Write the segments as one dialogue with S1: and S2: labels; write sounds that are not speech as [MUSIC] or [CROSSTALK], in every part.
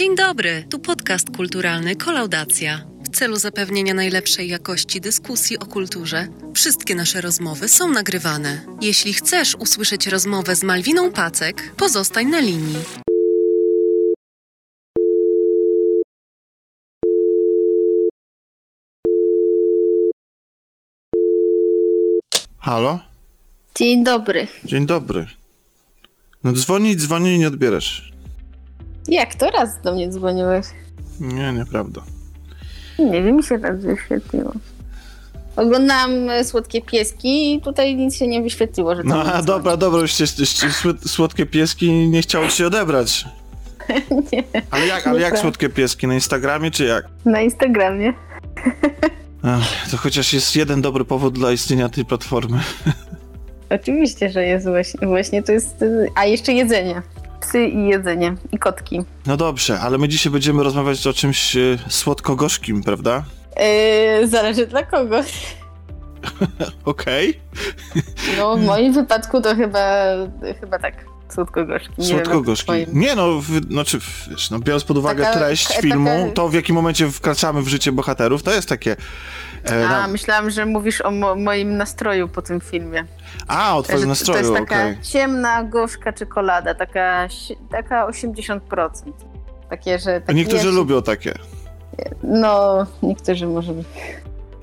S1: Dzień dobry, tu podcast kulturalny Kolaudacja. W celu zapewnienia najlepszej jakości dyskusji o kulturze, wszystkie nasze rozmowy są nagrywane. Jeśli chcesz usłyszeć rozmowę z Malwiną Pacek, pozostań na linii.
S2: Halo?
S3: Dzień dobry.
S2: Dzień dobry. No dzwoni, dzwoni i nie odbierasz.
S3: Jak to raz do mnie dzwoniłeś?
S2: Nie, nieprawda.
S3: Nie wiem, mi się raz wyświetliło. Oglądałam e, Słodkie Pieski i tutaj nic się nie wyświetliło, że to
S2: No a dobra, dobra, już słodkie pieski nie chciało ci odebrać. [LAUGHS]
S3: nie.
S2: Ale jak, ale jak słodkie pieski? Na Instagramie czy jak?
S3: Na Instagramie.
S2: Ech, to chociaż jest jeden dobry powód dla istnienia tej platformy. [LAUGHS]
S3: Oczywiście, że jest właśnie, właśnie to jest... y, A jeszcze jedzenie. Psy i jedzenie. I kotki.
S2: No dobrze, ale my dzisiaj będziemy rozmawiać o czymś e, słodko-gorzkim, prawda?
S3: Yy, zależy dla kogo. [LAUGHS]
S2: Okej.
S3: No w moim wypadku to chyba, chyba tak. Słodko-gorzki. Nie wiem, jak w
S2: Słodko-gorzki.
S3: twoim.
S2: Nie no, w, znaczy, wiesz, no, biorąc pod uwagę
S3: Taka-
S2: treść
S3: taka-
S2: filmu, to w jakim momencie wkraczamy w życie bohaterów, to jest takie... E,
S3: A, myślałam, że mówisz o mo- moim nastroju po tym filmie.
S2: A, o twoim
S3: Że
S2: nastroju,
S3: To jest taka ciemna, gorzka czekolada, taka, taka 80%. Takie, że...
S2: A
S3: Tak
S2: niektórzy
S3: wiesz,
S2: lubią takie.
S3: No, niektórzy może...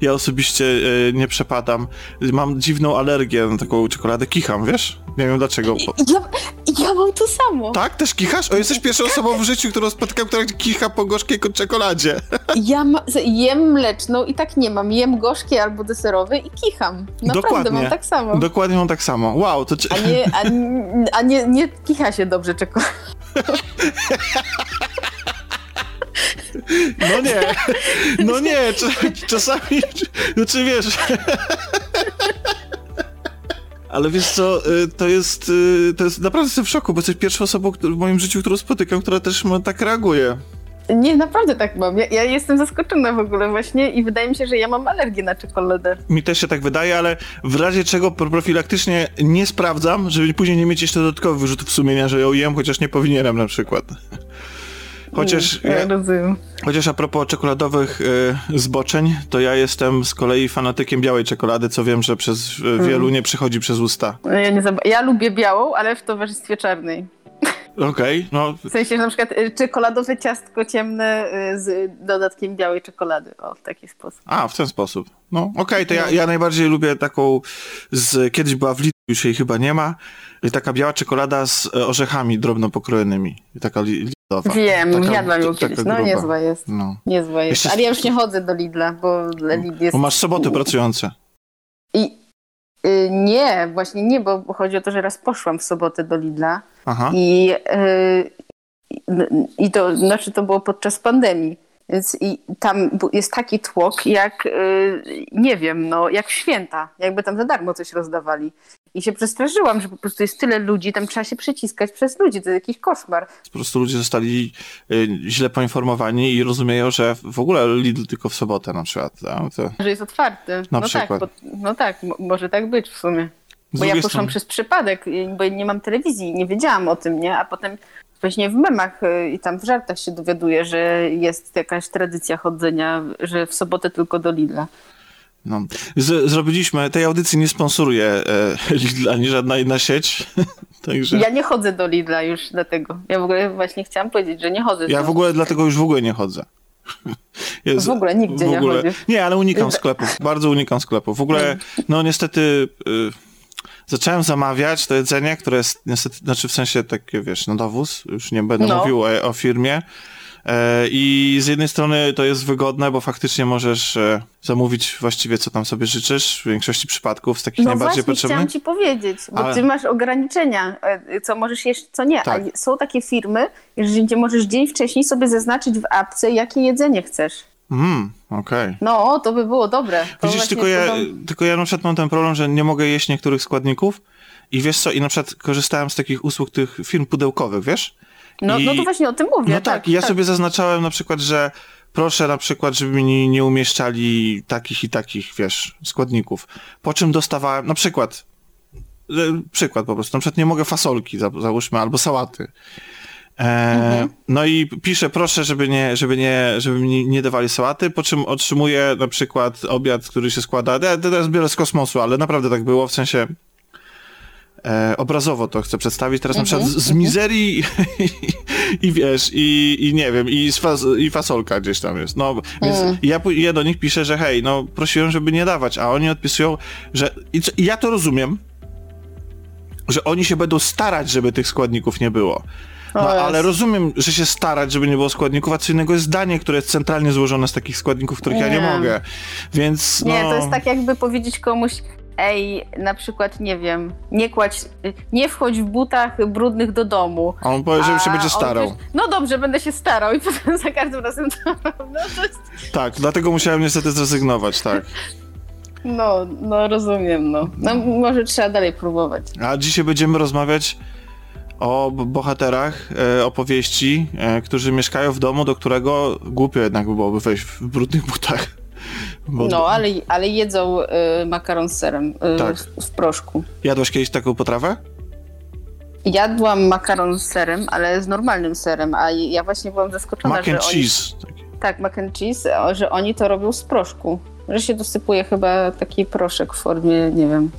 S2: Ja osobiście e, nie przepadam. Mam dziwną alergię na taką czekoladę. Kicham, wiesz? Nie wiem dlaczego.
S3: Ja, ja mam to samo.
S2: Tak? Też kichasz? O, jesteś pierwszą osobą w życiu, którą spotkałem, która kicha po gorzkiej ko- czekoladzie. [LAUGHS]
S3: Ja ma, jem mleczną i tak nie mam. Jem gorzkie albo deserowe i kicham. Naprawdę
S2: Dokładnie.
S3: mam tak samo.
S2: Dokładnie mam tak samo. Wow, to...
S3: A, nie, a, a nie, nie kicha się dobrze czekolada. [LAUGHS]
S2: No nie, [LAUGHS] no nie, Cz- czasami, znaczy wiesz... Ale wiesz co, y, to jest, y, to jest, naprawdę jestem w szoku, bo jesteś pierwszą osobą w moim życiu, którą spotykam, która też tak reaguje.
S3: Nie, naprawdę tak mam. Ja, ja jestem zaskoczona w ogóle właśnie i wydaje mi się, że ja mam alergię na czekoladę.
S2: Mi też się tak wydaje, ale w razie czego profilaktycznie nie sprawdzam, żeby później nie mieć jeszcze dodatkowych wyrzutów sumienia, że ją jem, chociaż nie powinienem na przykład. Chociaż,
S3: Ja rozumiem.
S2: chociaż a propos czekoladowych y, zboczeń, to ja jestem z kolei fanatykiem białej czekolady, co wiem, że przez y, wielu nie przychodzi przez usta.
S3: Ja, nie zab- ja lubię białą, ale w towarzystwie czarnej.
S2: Okej, no
S3: W sensie, że na przykład y, czekoladowe ciastko ciemne y, z dodatkiem białej czekolady. O, w taki sposób.
S2: A, w ten sposób. No, okej, to ja, ja najbardziej lubię taką z... Kiedyś była w Lidlu, już jej chyba nie ma. Taka biała czekolada z orzechami drobno pokrojonymi. Taka li,
S3: Wiem,
S2: Taka-
S3: jadłam ją kiedyś. No niezła jest.
S2: No.
S3: Niezła jest.
S2: Jeszcze-
S3: Ale ja już nie chodzę do Lidla, bo Lidl jest...
S2: Bo masz soboty pracujące.
S3: I, y, nie, właśnie nie, bo chodzi o to, że raz poszłam w sobotę do Lidla
S2: Aha.
S3: i, y, i- i to, znaczy to było podczas pandemii. Więc i tam jest taki tłok, jak y, nie wiem, no, jak w święta, jakby tam za darmo coś rozdawali. I się przestraszyłam, że po prostu jest tyle ludzi, tam trzeba się przyciskać przez ludzi, to jest jakiś koszmar.
S2: Po prostu ludzie zostali y, źle poinformowani i rozumieją, że w ogóle Lidl tylko w sobotę na przykład. tak? To,
S3: Że jest otwarty.
S2: Na
S3: no
S2: przykład.
S3: tak, bo, no tak, mo- może tak być w sumie.
S2: z
S3: Bo ja poszłam
S2: strony-
S3: przez przypadek, y, bo nie mam telewizji, nie wiedziałam o tym, nie? A potem właśnie w memach y, i tam w żartach się dowiaduję, że jest jakaś tradycja chodzenia, że w sobotę tylko do Lidla.
S2: No. Z, zrobiliśmy, tej audycji nie sponsoruje e, [LAUGHS] Lidl ani żadna inna sieć. [LAUGHS] Także
S3: Ja nie chodzę do Lidla już dlatego. Ja w ogóle właśnie chciałam powiedzieć, że nie chodzę.
S2: ja w ogóle dlatego już w ogóle nie chodzę. [LAUGHS] Jest-
S3: W ogóle nigdzie
S2: w
S3: nie
S2: ogóle,
S3: chodzisz.
S2: Nie, ale unikam sklepów. Bardzo unikam sklepów. W ogóle, no niestety, y, zacząłem zamawiać to jedzenie, które jest niestety, znaczy w sensie takie, wiesz, na dowóz. Już nie będę
S3: No.
S2: mówił o, o firmie. E, I z jednej strony to jest wygodne, bo faktycznie możesz e, zamówić właściwie co tam sobie życzysz, w większości przypadków z takich
S3: No
S2: najbardziej
S3: właśnie,
S2: potrzebnych.
S3: chciałam ci powiedzieć, bo
S2: Ale-
S3: ty masz ograniczenia, e, co możesz jeść, co nie.
S2: Tak.
S3: A są takie firmy, gdzie możesz dzień wcześniej sobie zaznaczyć w apce, jakie jedzenie chcesz.
S2: Mm, okej.
S3: No, to by było dobre. To
S2: Widzisz, tylko ja, tylko ja na przykład mam ten problem, że nie mogę jeść niektórych składników i wiesz co, i na przykład korzystałem z takich usług tych firm pudełkowych, wiesz?
S3: No,
S2: I-
S3: no to właśnie o tym mówię.
S2: No tak, i ja sobie zaznaczałem na przykład, że proszę na przykład, żeby mi nie, umieszczali takich i takich, wiesz, składników. Po czym dostawałem, na przykład, e, przykład po prostu, na przykład nie mogę fasolki, za- załóżmy, albo sałaty. E, mhm. No i pisze, proszę, żeby nie, żeby nie, żeby mi nie dawali sałaty, po czym otrzymuje na przykład obiad, który się składa, to jest biorę z kosmosu, ale naprawdę tak było, w sensie e, obrazowo to chcę przedstawić. Teraz mhm. na przykład z, z mizerii i, [LAUGHS] i, wiesz, i, i nie wiem, i, fas, i fasolka gdzieś tam jest. No, więc mm. ja, ja do nich piszę, że hej, no prosiłem, żeby nie dawać, a oni odpisują, że i, i ja to rozumiem, że oni się będą starać, żeby tych składników nie było. No, ale rozumiem, że się starać, żeby nie było składników, a co innego jest zdanie, które jest centralnie złożone z takich składników, których nie. ja nie mogę. Więc.
S3: Nie,
S2: no...
S3: to jest tak, jakby powiedzieć komuś, ej, na przykład, nie wiem, nie kładź, nie wchodź w butach brudnych do domu.
S2: A on powie, że się będzie starał.
S3: Powie, no dobrze, będę się starał i [LAUGHS] potem za każdym razem to no, to jest...
S2: Tak, dlatego musiałem niestety zrezygnować, tak.
S3: No, no rozumiem, no. No może trzeba dalej próbować.
S2: A dzisiaj będziemy rozmawiać o bohaterach e, opowieści, e, którzy mieszkają w domu, do którego głupio jednak byłoby wejść w brudnych butach.
S3: Bo... No, ale, ale jedzą y, makaron z serem y, tak. w, w proszku.
S2: Jadłaś kiedyś taką potrawę?
S3: Jadłam makaron z serem, ale z normalnym serem, a ja właśnie byłam zaskoczona,
S2: mac and
S3: że
S2: cheese.
S3: Oni, tak, mac and cheese, że oni to robią z proszku. Że się dosypuje chyba taki proszek w formie, nie wiem,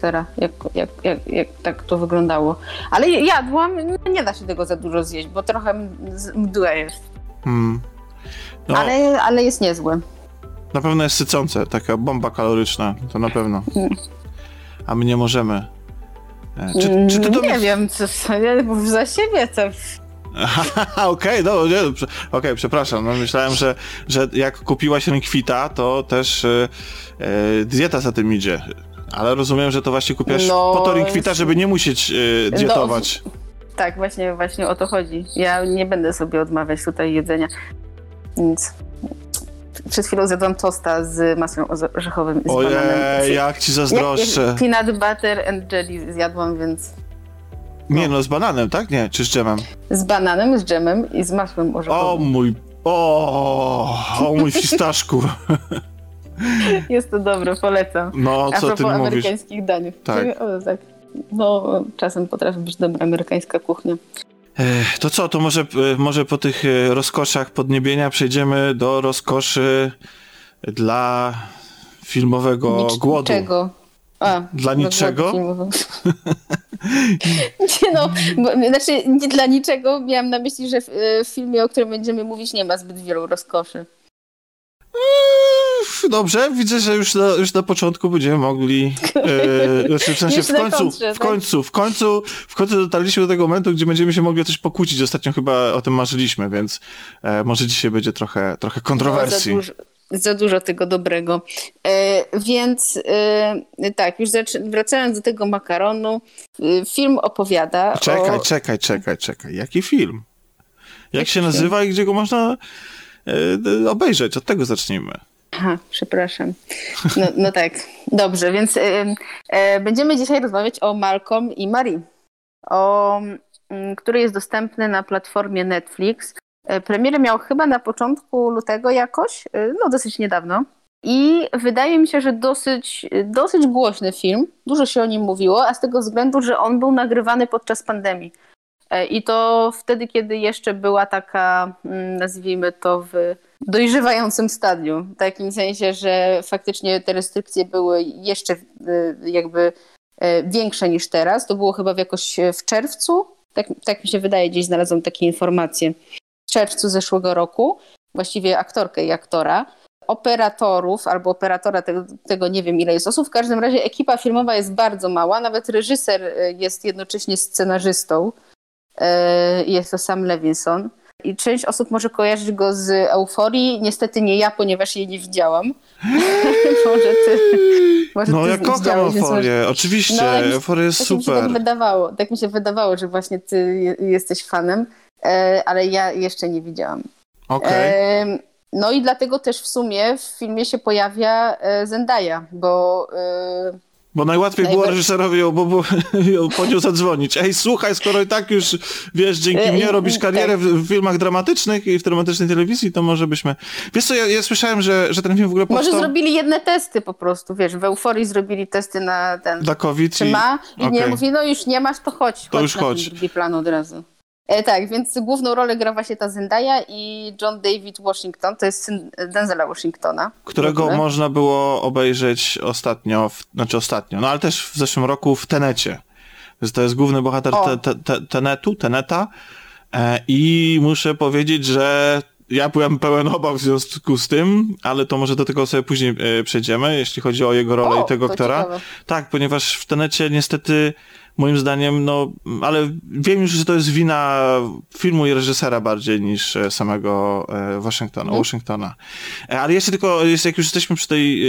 S3: sera, jak, jak, jak, jak tak to wyglądało. Ale jadłam, nie da się tego za dużo zjeść, bo trochę mdłe jest. Hmm. No. Ale, ale jest niezłe.
S2: Na pewno jest sycące, taka bomba kaloryczna, to na pewno. A my nie możemy.
S3: E, czy, czy ty do Nie wiem, co, ja mów za siebie, to... [LAUGHS]
S2: Okej, okay, no, nie, okej, okay, przepraszam. No, myślałem, że, że jak kupiłaś rękwita, to też e, e, dieta za tym idzie. Ale rozumiem, że to właśnie kupiłaś no, po to rękwita, żeby nie musieć no, dietować. No,
S3: tak, właśnie, właśnie o to chodzi. Ja nie będę sobie odmawiać tutaj jedzenia. Nic przed chwilą zjadłam tosta z masłem orzechowym i z
S2: Ojej, bananem. jak ci zazdroszczę. Jak,
S3: jak peanut butter and jelly zjadłam, więc...
S2: No. Nie, no z bananem, tak? Nie, czy z dżemem?
S3: Z bananem, z dżemem i z masłem orzechowym.
S2: O mój... O, o mój fistaszku. [LAUGHS]
S3: Jest to dobre, polecam.
S2: No, co ty mówisz?
S3: amerykańskich dań.
S2: Tak.
S3: O, tak. No, czasem potrafi być dobra amerykańska kuchnia.
S2: To co, to może, e, może po tych e, rozkoszach podniebienia przejdziemy do rozkoszy dla filmowego Nic, głodu.
S3: Niczego. A,
S2: dla niczego?
S3: nie no, bo, znaczy nie dla niczego. Miałam na myśli, że w, e, w filmie, o którym będziemy mówić, nie ma zbyt wielu rozkoszy.
S2: Dobrze, widzę, że już na, już na początku będziemy mogli. E, [LAUGHS] znaczy w sensie w końcu, kontrze, w końcu, tak? w końcu, w końcu dotarliśmy do tego momentu, gdzie będziemy się mogli o coś pokłócić. Ostatnio chyba o tym marzyliśmy, więc e, może dzisiaj będzie trochę, trochę kontrowersji.
S3: No, za, dużo, za dużo tego dobrego. E, więc e, tak, już wracając do tego makaronu, e, film opowiada.
S2: Czekaj,
S3: o...
S2: czekaj, czekaj, czekaj. Jaki film? Jak Jaki się nazywa film? i gdzie go można e, obejrzeć? Od tego zacznijmy.
S3: Aha, przepraszam. No, no tak, dobrze, więc y, y, będziemy dzisiaj rozmawiać o Malcolm i Marie, o, y, który jest dostępny na platformie Netflix. Y, premierę miał chyba na początku lutego jakoś, y, no dosyć niedawno. I wydaje mi się, że dosyć, dosyć głośny film. Dużo się o nim mówiło, a z tego względu, że on był nagrywany podczas pandemii. Y, I to wtedy, kiedy jeszcze była taka, mm, nazwijmy to w dojrzewającym stadium. W takim sensie, że faktycznie te restrykcje były jeszcze y, jakby y, większe niż teraz. To było chyba jakoś w czerwcu. Tak, tak mi się wydaje, gdzieś znalazłam takie informacje. W czerwcu zeszłego roku, właściwie aktorkę i aktora, operatorów albo operatora, tego, tego, nie wiem ile jest osób. W każdym razie ekipa filmowa jest bardzo mała, nawet reżyser jest jednocześnie scenarzystą. Jest to Sam Levinson. I część osób może kojarzyć go z euforii. Niestety nie ja, ponieważ jej nie widziałam. [LAUGHS] może ty.
S2: Może no, ty ja kocham euforię, oczywiście. No, euforia jest tak super.
S3: Mi się tak, wydawało, tak mi się wydawało, że właśnie ty jesteś fanem, e, ale ja jeszcze nie widziałam.
S2: Okej. Okay.
S3: No i dlatego też w sumie w filmie się pojawia e, Zendaya, bo e,
S2: bo najłatwiej było reżyserowi ją, bo, bo po nią zadzwonić. Ej, słuchaj, skoro i tak już, wiesz, dzięki mnie robisz karierę tak. w, w filmach dramatycznych i w dramatycznej telewizji, to może byśmy... Wiesz co, ja, ja słyszałem, że, że ten film w ogóle powstał...
S3: Może zrobili jedne testy po prostu, wiesz, w Euforii zrobili testy na ten...
S2: Dla COVID
S3: Czy ma? I okay. nie mówi, no już nie masz, to chodź,
S2: to
S3: chodź
S2: już
S3: na
S2: chodź.
S3: drugi plan od razu. E, tak, więc główną rolę gra właśnie ta Zendaya i John David Washington, to jest syn Denzela Washingtona.
S2: Którego można było obejrzeć ostatnio, w, znaczy ostatnio, no ale też w zeszłym roku w Tenecie. Więc to jest główny bohater te, te, te, Tenetu, Teneta e, i muszę powiedzieć, że ja byłem pełen obaw w związku z tym, ale to może do tego sobie później e, przejdziemy, jeśli chodzi o jego rolę
S3: o,
S2: i tego aktora.
S3: Ciekawe.
S2: Tak, ponieważ w Tenecie niestety moim zdaniem, no, ale wiem już, że to jest wina filmu i reżysera bardziej niż e, samego e, Waszyngtona, mm. Washingtona. E, ale jeszcze tylko, jak już jesteśmy przy tej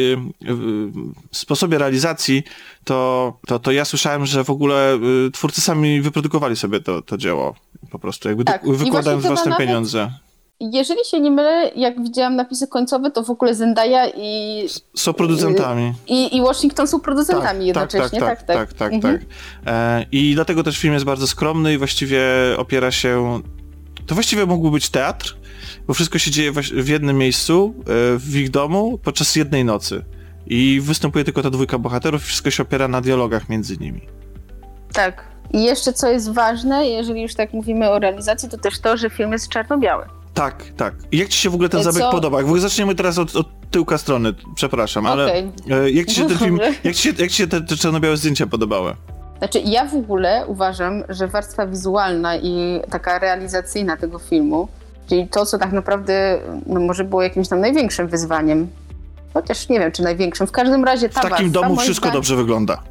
S2: sposobie realizacji, to, to, to ja słyszałem, że w ogóle twórcy sami wyprodukowali sobie to, to dzieło. Po prostu, jakby tak. wykładając własne nawet... pieniądze
S3: jeżeli się nie mylę, jak widziałam napisy końcowe, to w ogóle Zendaya i...
S2: Są producentami.
S3: I, i Washington są producentami tak, jednocześnie,
S2: tak, tak, tak. tak, tak, mhm. tak. E, I dlatego też film jest bardzo skromny i właściwie opiera się... To właściwie mógłby być teatr, bo wszystko się dzieje w jednym miejscu, e, w ich domu, podczas jednej nocy. I występuje tylko ta dwójka bohaterów i wszystko się opiera na dialogach między nimi.
S3: Tak. I jeszcze co jest ważne, jeżeli już tak mówimy o realizacji, to też to, że film jest czarno-biały.
S2: Tak, tak. Jak ci się w ogóle ten zabieg Co? podoba? W ogóle zaczniemy teraz od, od tyłka strony, przepraszam, ale okay. jak ci się ten film, [LAUGHS] jak ci się, jak ci się te, te czarno-białe zdjęcia podobały?
S3: Znaczy, ja w ogóle uważam, że warstwa wizualna i taka realizacyjna tego filmu, czyli to, co tak naprawdę no, może było jakimś tam największym wyzwaniem Chociaż nie wiem, czy największym. W każdym razie ta
S2: W takim domu wszystko dobrze wygląda.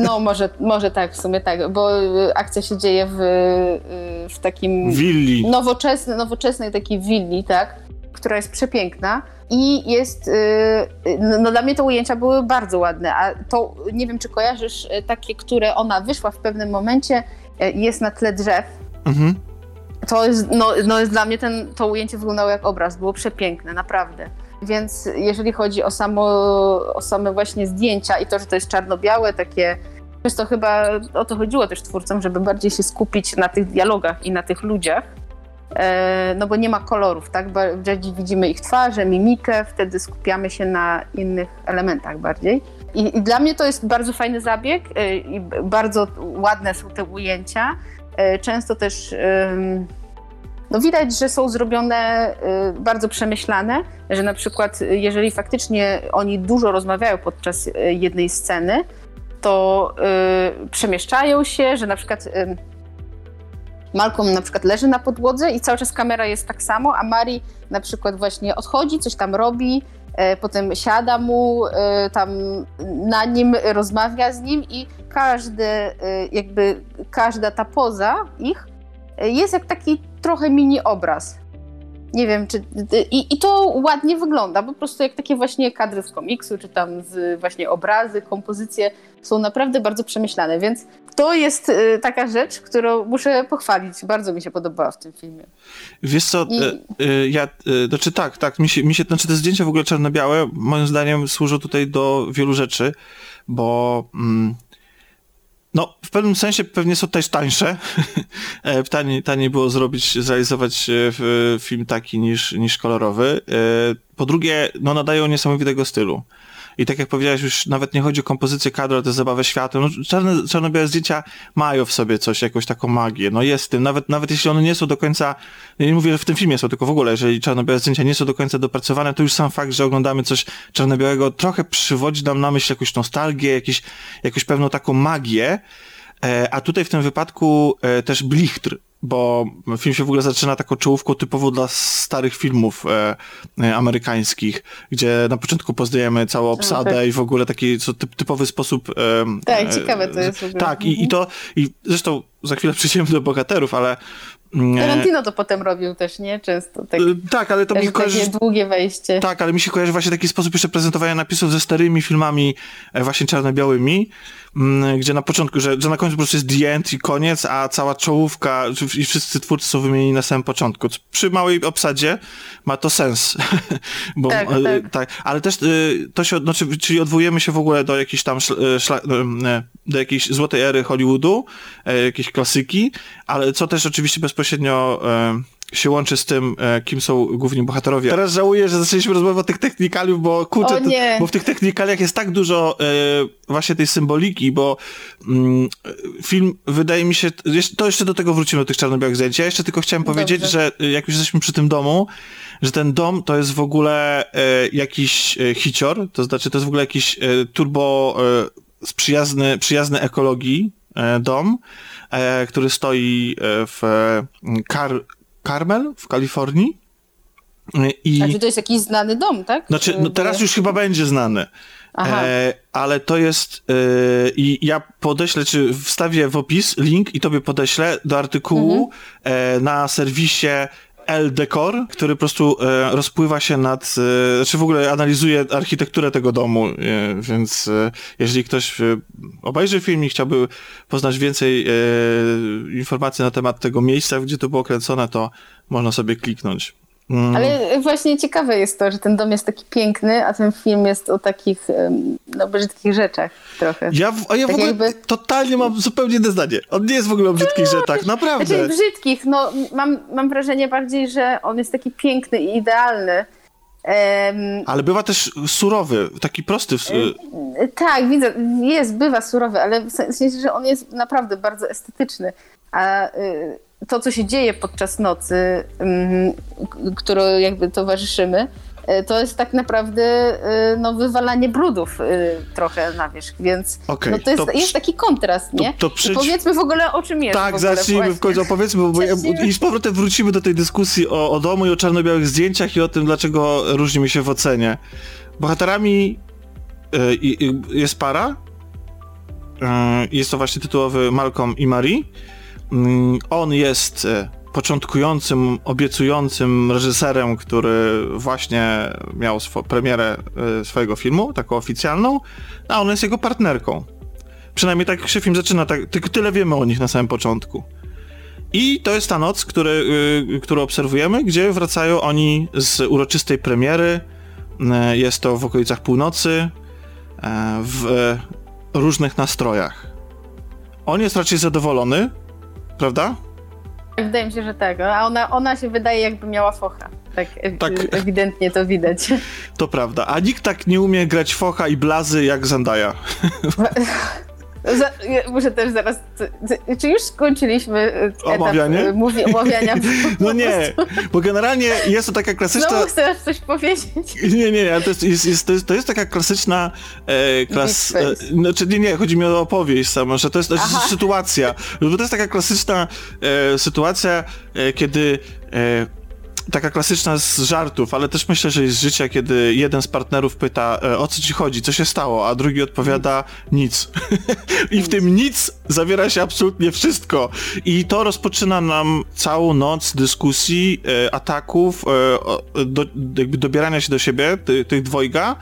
S3: No, może, może tak, w sumie tak, bo y, akcja się dzieje w, y, w takim...
S2: Willi.
S3: Nowoczesnej, nowoczesnej takiej willi, tak? Która jest przepiękna. I jest, y, no, no dla mnie te ujęcia były bardzo ładne, a to nie wiem, czy kojarzysz takie, które ona wyszła w pewnym momencie, jest na tle drzew. Mhm. To jest, no, no jest dla mnie ten, to ujęcie wyglądało jak obraz, było przepiękne, naprawdę. Więc jeżeli chodzi o, samo, o same właśnie zdjęcia i to, że to jest czarno-białe, takie przez to chyba o to chodziło też twórcom, żeby bardziej się skupić na tych dialogach i na tych ludziach, e, no bo nie ma kolorów, tak? Bardziej widzimy ich twarze, mimikę, wtedy skupiamy się na innych elementach bardziej. I, i dla mnie to jest bardzo fajny zabieg e, i bardzo ładne są te ujęcia. E, często też no widać, że są zrobione y, bardzo przemyślane, że na przykład y, jeżeli faktycznie oni dużo rozmawiają podczas y, jednej sceny, to przemieszczają się, że na przykład Malcolm na przykład leży na podłodze i cały czas kamera jest tak samo, a Mari na przykład właśnie odchodzi, coś tam robi, potem siada mu, tam na nim rozmawia z nim i każdy, jakby każda ta poza ich jest jak taki trochę mini obraz. Nie wiem, czy. I, I to ładnie wygląda, po prostu jak takie właśnie kadry z komiksu, czy tam z właśnie obrazy, kompozycje są naprawdę bardzo przemyślane, więc to jest y, taka rzecz, którą muszę pochwalić. Bardzo mi się podobała w tym filmie.
S2: Wiesz co, I... y, y, ja, znaczy tak, tak, mi się, mi się, znaczy te zdjęcia w ogóle czarno-białe moim zdaniem służą tutaj do wielu rzeczy, bo mm, no, w pewnym sensie pewnie są też tańsze. [LAUGHS] E, taniej, taniej było zrobić, zrealizować e, film taki niż, niż kolorowy. E, po drugie, no nadają niesamowitego stylu. I tak jak powiedziałeś, już nawet nie chodzi o kompozycję kadru, ale to zabawę światłem. No, czarne, czarno-białe zdjęcia mają w sobie coś, jakąś taką magię. No jest tym, nawet, nawet jeśli one nie są do końca, nie mówię, że w tym filmie są, tylko w ogóle, jeżeli czarno-białe zdjęcia nie są do końca dopracowane, to już sam fakt, że oglądamy coś czarno-białego trochę przywodzi nam na myśl jakąś nostalgię, jakieś, jakąś pewną taką magię. E, a tutaj w tym wypadku e, też blichtr, bo film się w ogóle zaczyna taką czołówką typowo dla starych filmów e, e, amerykańskich, gdzie na początku poznajemy całą obsadę tak. i w ogóle taki co, typ, typowy sposób. E,
S3: tak, ciekawe to jest. Ogóle.
S2: Tak, i, i to, i zresztą za chwilę [LAUGHS] przejdziemy do bohaterów, ale
S3: mm, Tarantino to potem robił też, nie? Często. Tak,
S2: tak ale to mi kojarzy...
S3: Takie długie wejście.
S2: Tak, ale mi się kojarzy właśnie taki sposób jeszcze prezentowania napisów ze starymi filmami właśnie czarno-białymi, gdzie na początku, że, że na końcu po prostu jest the end i koniec, a cała czołówka i wszyscy twórcy są wymienieni na samym początku. Przy małej obsadzie ma to sens. [LAUGHS] Bo, tak, e, tak. tak, Ale też e, to się, znaczy, czyli odwołujemy się w ogóle do jakiejś tam szla, e, szla, do jakiejś złotej ery Hollywoodu, jakiejś klasyki, ale co też oczywiście bezpośrednio się łączy z tym, e, kim są główni bohaterowie. Teraz żałuję, że zaczęliśmy rozmowę o tych technikaliów, bo kurczę, to, bo w tych technikaliach jest tak dużo e, właśnie tej symboliki, bo mm, film wydaje mi się, to jeszcze do tego wrócimy, do tych czarno-białych zdjęć. Ja jeszcze tylko chciałem Dobrze. powiedzieć, że jak już jesteśmy przy tym domu, że ten dom to jest w ogóle e, jakiś e, hicior, to znaczy to jest w ogóle jakiś e, turbo e, przyjazny, przyjazny ekologii e, dom, e, który stoi w Car Carmel w Kalifornii.
S3: I... A czy to jest jakiś znany dom, tak?
S2: Znaczy, no teraz już chyba będzie znany. E, ale to jest e, i ja podeślę, czy wstawię w opis link i tobie podeślę do artykułu mhm. e, na serwisie El Decor, który po prostu e, rozpływa się nad, e, znaczy w ogóle analizuje architekturę tego domu, e, więc e, jeżeli ktoś e, obejrzy film i chciałby poznać więcej e, informacji na temat tego miejsca, gdzie to było kręcone, to można sobie kliknąć.
S3: Mm. Ale właśnie ciekawe jest to, że ten dom jest taki piękny, a ten film jest o takich no, brzydkich rzeczach trochę.
S2: Ja, a ja tak w ogóle jakby... totalnie mam zupełnie inne zdanie. On nie jest w ogóle o brzydkich no, rzeczach, naprawdę.
S3: Znaczy brzydkich, no mam, mam wrażenie bardziej, że on jest taki piękny i idealny.
S2: Um, ale bywa też surowy, taki prosty. W...
S3: Tak, widzę, jest, bywa surowy, ale w sensie, że on jest naprawdę bardzo estetyczny. A y, to, co się dzieje podczas nocy, mm, którą jakby towarzyszymy, e, to jest tak naprawdę e, no, wywalanie brudów e, trochę na wierzch, więc okay, no, to, jest, to jest taki kontrast, nie? To, to. Powiedzmy w ogóle o czym jest.
S2: Tak, zacznijmy w końcu, opowiedzmy, bo ja, i z powrotem wrócimy do tej dyskusji o, o domu i o czarno-białych zdjęciach i o tym, dlaczego różnimy się w ocenie. Bohaterami jest para, jest to właśnie tytułowy Malcolm i Marie, on jest e, początkującym, obiecującym reżyserem, który właśnie miał swo premierę e, swojego filmu, taką oficjalną, a on jest jego partnerką. Przynajmniej tak się film zaczyna, tak, tylko tyle wiemy o nich na samym początku. I to jest ta noc, który, y, którą obserwujemy, gdzie wracają oni z uroczystej premiery. E, jest to w okolicach północy, w różnych nastrojach. On jest raczej zadowolony, prawda?
S3: Wydaje mi się, że tak. A ona, ona się wydaje, jakby miała focha. Tak, tak, ewidentnie to widać.
S2: To prawda. A nikt tak nie umie grać focha i blazy jak Zandaja. [LAUGHS]
S3: Za, muszę też zaraz. Czy już skończyliśmy
S2: etap omawianie?
S3: Mówi, omawiania? [LAUGHS]
S2: No nie, bo generalnie jest to taka klasyczna.
S3: Znowu chcesz coś powiedzieć?
S2: Nie, nie, nie, to jest, jest, jest, to jest, to jest taka klasyczna e, klas. E, znaczy, nie, nie, chodzi mi o opowieść sama, że to jest Aha. sytuacja. Bo to jest taka klasyczna e, sytuacja, e, kiedy. Taka klasyczna z żartów, ale też myślę, że jest życia, kiedy jeden z partnerów pyta, e, o co ci chodzi, co się stało, a drugi odpowiada nic. [LAUGHS] I w tym nic zawiera się absolutnie wszystko. I to rozpoczyna nam całą noc dyskusji, e, ataków, e, do, jakby dobierania się do siebie, ty, tych dwojga,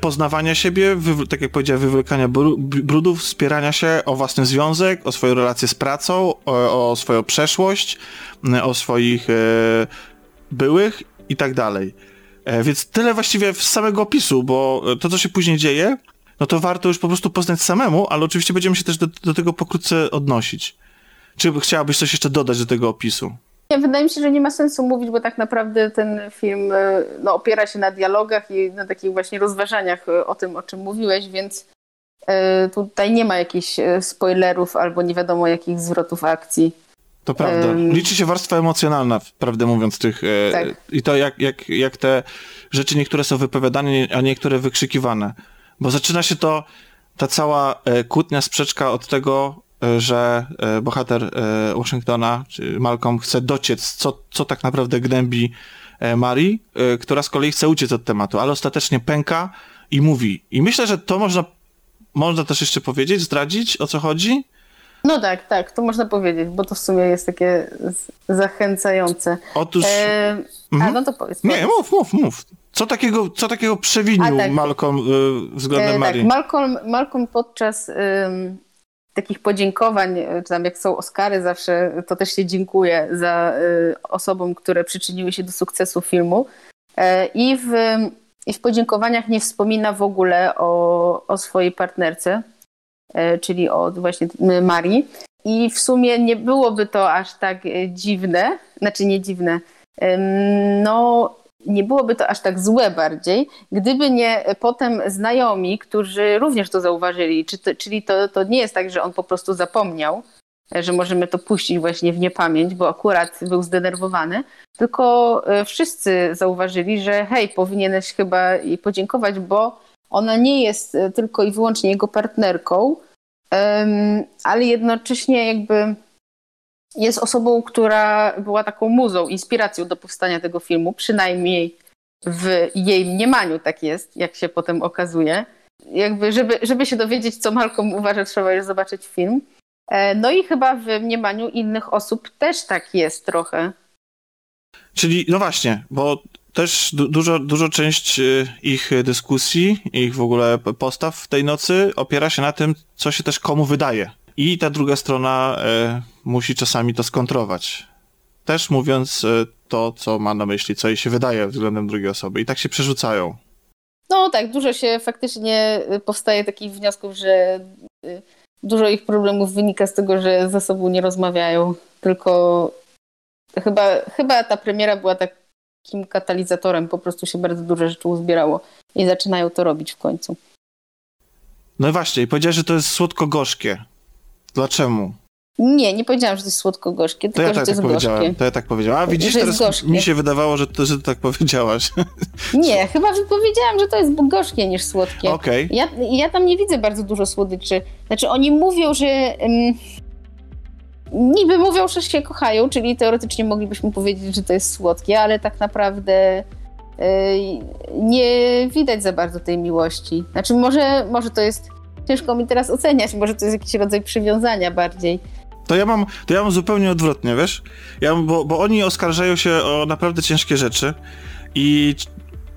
S2: poznawania siebie, tak jak powiedziałem, wywlekania brudów, wspierania się o własny związek, o swoją relację z pracą, o, o swoją przeszłość, o swoich e, byłych i tak dalej. E, więc tyle właściwie z samego opisu, bo to, co się później dzieje, no to warto już po prostu poznać samemu, ale oczywiście będziemy się też do, do tego pokrótce odnosić. Czy chciałabyś coś jeszcze dodać do tego opisu?
S3: Nie, wydaje mi się, że nie ma sensu mówić, bo tak naprawdę ten film e, no, opiera się na dialogach i na takich właśnie rozważaniach e, o tym, o czym mówiłeś, więc y, tutaj nie ma jakichś spoilerów albo nie wiadomo jakich zwrotów akcji.
S2: To prawda. Liczy się warstwa emocjonalna, prawdę mówiąc, tych. Tak. I to, jak, jak, jak te rzeczy niektóre są wypowiadane, a niektóre wykrzykiwane. Bo zaczyna się to, ta cała kłótnia, sprzeczka od tego, że e, bohater e, Washingtona, czy Malcolm, chce dociec, co, co tak naprawdę gnębi e, Marii, która z kolei chce uciec od tematu, ale ostatecznie pęka i mówi. I myślę, że to można, można też jeszcze powiedzieć, zdradzić, o co chodzi?
S3: No tak, tak, to można powiedzieć, bo to w sumie jest takie zachęcające.
S2: Otóż... E...
S3: Mhm. A, no to powiedz.
S2: Nie, mów, mów, mów. Co takiego, co takiego przewinił tak. Malcolm y, względem e, Marii?
S3: Tak, Malcolm, Malcolm podczas takich podziękowań, e, czy tam jak są Oscary zawsze, to też się dziękuję za e, osobom, które przyczyniły się do sukcesu filmu. E, I w, i w podziękowaniach nie wspomina w ogóle o, o swojej partnerce, czyli o właśnie Marii. I w sumie nie byłoby to aż tak dziwne, znaczy nie dziwne, no nie byłoby to aż tak złe bardziej, gdyby nie potem znajomi, którzy również to zauważyli. Czyli to, to nie jest tak, że on po prostu zapomniał, że możemy to puścić właśnie w niepamięć, bo akurat był zdenerwowany, tylko e, wszyscy zauważyli, że hej, powinieneś chyba jej podziękować, bo ona nie jest e, tylko i wyłącznie jego partnerką, ale jednocześnie jakby jest osobą, która była taką muzą, inspiracją do powstania tego filmu, przynajmniej w jej mniemaniu tak jest, jak się potem okazuje. Jakby, żeby, żeby się dowiedzieć, co Malcolm uważa, trzeba już zobaczyć film. E, no i chyba w mniemaniu innych osób też tak jest trochę.
S2: Czyli, no właśnie, bo też du dużo, dużo część y, ich dyskusji, ich w ogóle postaw w tej nocy opiera się na tym, co się też komu wydaje. I ta druga strona e, musi czasami to skontrować. Też mówiąc e, to, co ma na myśli, co jej się wydaje względem drugiej osoby. I tak się przerzucają.
S3: No tak, dużo się faktycznie y, powstaje takich wniosków, że y, dużo ich problemów wynika z tego, że ze sobą nie rozmawiają, tylko chyba, chyba ta premiera była takim katalizatorem, po prostu się bardzo dużo rzeczy uzbierało i zaczynają to robić w końcu.
S2: No i właśnie, i powiedziałeś, że to jest słodko-gorzkie. Dlaczego?
S3: Nie, nie powiedziałam, że to jest słodko-gorzkie, tylko
S2: ja
S3: że
S2: tak,
S3: to jest
S2: tak
S3: gorzkie.
S2: To ja tak powiedziałam. A widzisz, teraz gorzkie. mi się wydawało, że, to, że tak powiedziałaś. [LAUGHS]
S3: Nie, chyba powiedziałam, że to jest gorzkie niż słodkie.
S2: Okay.
S3: Ja, ja tam nie widzę bardzo dużo słodyczy. Znaczy oni mówią, że... Um, niby mówią, że się kochają, czyli teoretycznie moglibyśmy powiedzieć, że to jest słodkie, ale tak naprawdę y, nie widać za bardzo tej miłości. Znaczy może, może to jest ciężko mi teraz oceniać, może to jest jakiś rodzaj przywiązania bardziej.
S2: To ja mam, to ja mam zupełnie odwrotnie, wiesz? Ja, bo, bo oni oskarżają się o naprawdę ciężkie rzeczy i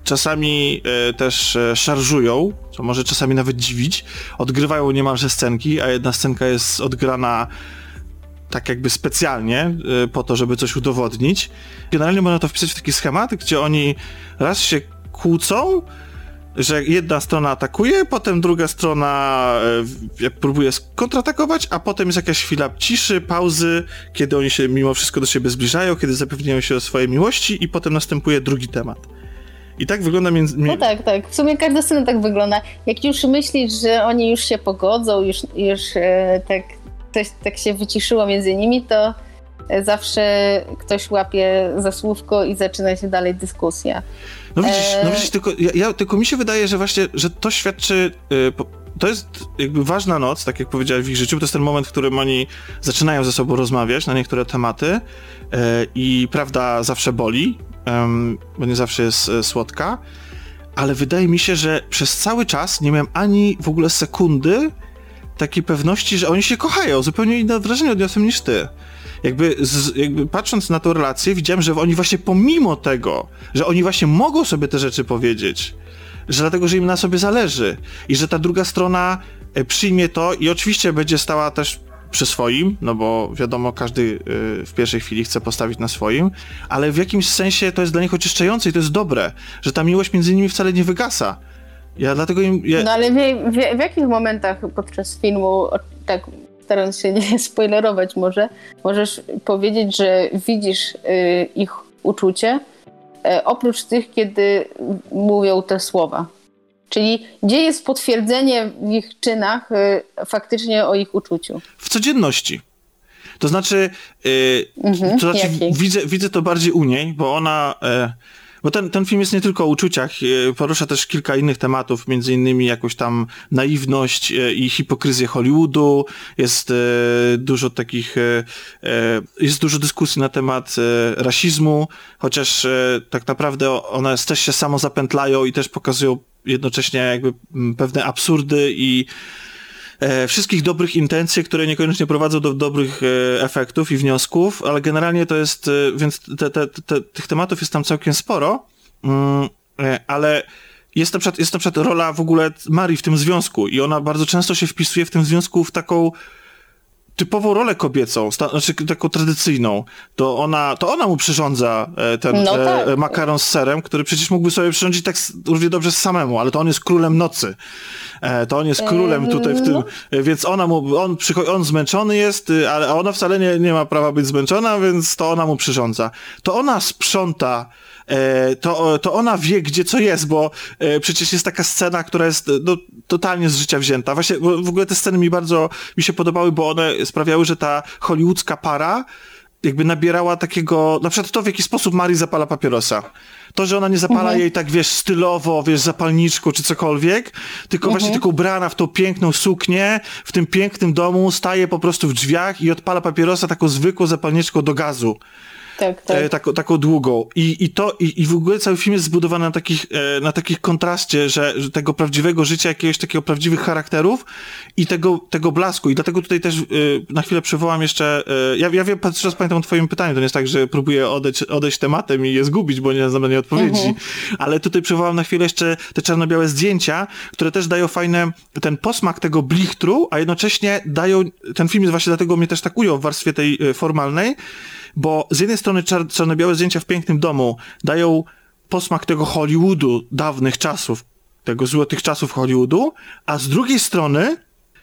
S2: czasami e, też e, szarżują, co może czasami nawet dziwić, odgrywają niemalże scenki, a jedna scenka jest odgrana tak jakby specjalnie e, po to, żeby coś udowodnić. Generalnie można to wpisać w taki schemat, gdzie oni raz się kłócą, że jedna strona atakuje, potem druga strona e, próbuje kontratakować, a potem jest jakaś chwila ciszy, pauzy, kiedy oni się mimo wszystko do siebie zbliżają, kiedy zapewniają się o swojej miłości i potem następuje drugi temat. I tak wygląda między...
S3: No tak, tak. W sumie każda scena tak wygląda. Jak już myślisz, że oni już się pogodzą, już, już e, tak, coś tak się wyciszyło między nimi, to e, zawsze ktoś łapie za słówko i zaczyna się dalej dyskusja.
S2: No widzisz, no widzisz tylko, ja, ja, tylko mi się wydaje, że właśnie, że to świadczy, y, to jest jakby ważna noc, tak jak powiedziałeś w ich życiu, to jest ten moment, w którym oni zaczynają ze sobą rozmawiać na niektóre tematy y, i prawda zawsze boli, bo nie zawsze jest słodka, ale wydaje mi się, że przez cały czas nie miałem ani w ogóle sekundy takiej pewności, że oni się kochają. Zupełnie inne wrażenie odniosłem niż ty jakby, z, jakby patrząc na tę relację, widziałem, że oni właśnie pomimo tego, że oni właśnie mogą sobie te rzeczy powiedzieć, że dlatego, że im na sobie zależy i że ta druga strona e, przyjmie to i oczywiście będzie stała też przy swoim, no bo wiadomo, każdy y, w pierwszej chwili chce postawić na swoim, ale w jakimś sensie to jest dla nich oczyszczające i to jest dobre, że ta miłość między nimi wcale nie wygasa. Ja dlatego im. Ja...
S3: No ale w, w, w jakich momentach podczas filmu tak starając się nie [LAUGHS] spoilerować może, możesz powiedzieć, że widzisz y, ich uczucie, y, oprócz tych, kiedy mówią te słowa. Czyli gdzie jest potwierdzenie w ich czynach y, faktycznie o ich uczuciu?
S2: W codzienności. To znaczy, mhm, to znaczy widzę, widzę to bardziej u niej, bo ona bo ten, ten film jest nie tylko o uczuciach, e, porusza też kilka innych tematów, między innymi jakąś tam naiwność e, i hipokryzję Hollywoodu, jest e, dużo takich, jest dużo dyskusji na temat rasizmu, chociaż tak naprawdę one też się samo zapętlają i też pokazują jednocześnie jakby pewne absurdy i e, wszystkich dobrych intencji, które niekoniecznie prowadzą do dobrych e, efektów i wniosków, ale generalnie to jest, e, więc te, te, te, tych tematów jest tam całkiem sporo, mm, ale jest na, przykład, jest na przykład rola w ogóle Marii w tym związku i ona bardzo często się wpisuje w tym związku w taką typową rolę kobiecą, znaczy taką tradycyjną, to ona, to ona mu przyrządza e, ten no tak. e, makaron z serem, który przecież mógłby sobie przyrządzić tak równie dobrze samemu, ale to on jest królem nocy. E, to on jest królem tutaj w tym, no. więc ona mu, on, on zmęczony jest, ale ona wcale nie, nie ma prawa być zmęczona, więc to ona mu przyrządza. To ona sprząta E, to, to ona wie, gdzie co jest, bo e, przecież jest taka scena, która jest no, totalnie z życia wzięta. Właśnie w ogóle te sceny mi bardzo mi się podobały, bo one sprawiały, że ta hollywoodzka para jakby nabierała takiego, na przykład to w jaki sposób Mari zapala papierosa. To, że ona nie zapala mhm. jej tak, wiesz, stylowo, wiesz, zapalniczką czy cokolwiek, tylko mhm. właśnie tylko ubrana w tą piękną suknię, w tym pięknym domu, staje po prostu w drzwiach i odpala papierosa taką zwykłą zapalniczką do gazu
S3: tak, tak.
S2: E, taką, taką długą. I, i to, i, i w ogóle cały film jest zbudowany na takich, e, na takich kontraście, że, że tego prawdziwego życia, jakiegoś takiego prawdziwych charakterów i tego, tego blasku. I dlatego tutaj też e, na chwilę przywołam jeszcze, e, ja, ja wiem, teraz pamiętam o twoim pytaniu, to nie jest tak, że próbuję odejść, odejść tematem i je zgubić, bo nie znam na nie odpowiedzi, mhm. ale tutaj przywołam na chwilę jeszcze te czarno-białe zdjęcia, które też dają fajne, ten posmak tego blichtru, a jednocześnie dają, ten film jest właśnie dlatego mnie też tak ujął w warstwie tej e, formalnej, bo z jednej strony czarno-białe zdjęcia w pięknym domu dają posmak tego Hollywoodu dawnych czasów, tego złotych czasów Hollywoodu, a z drugiej strony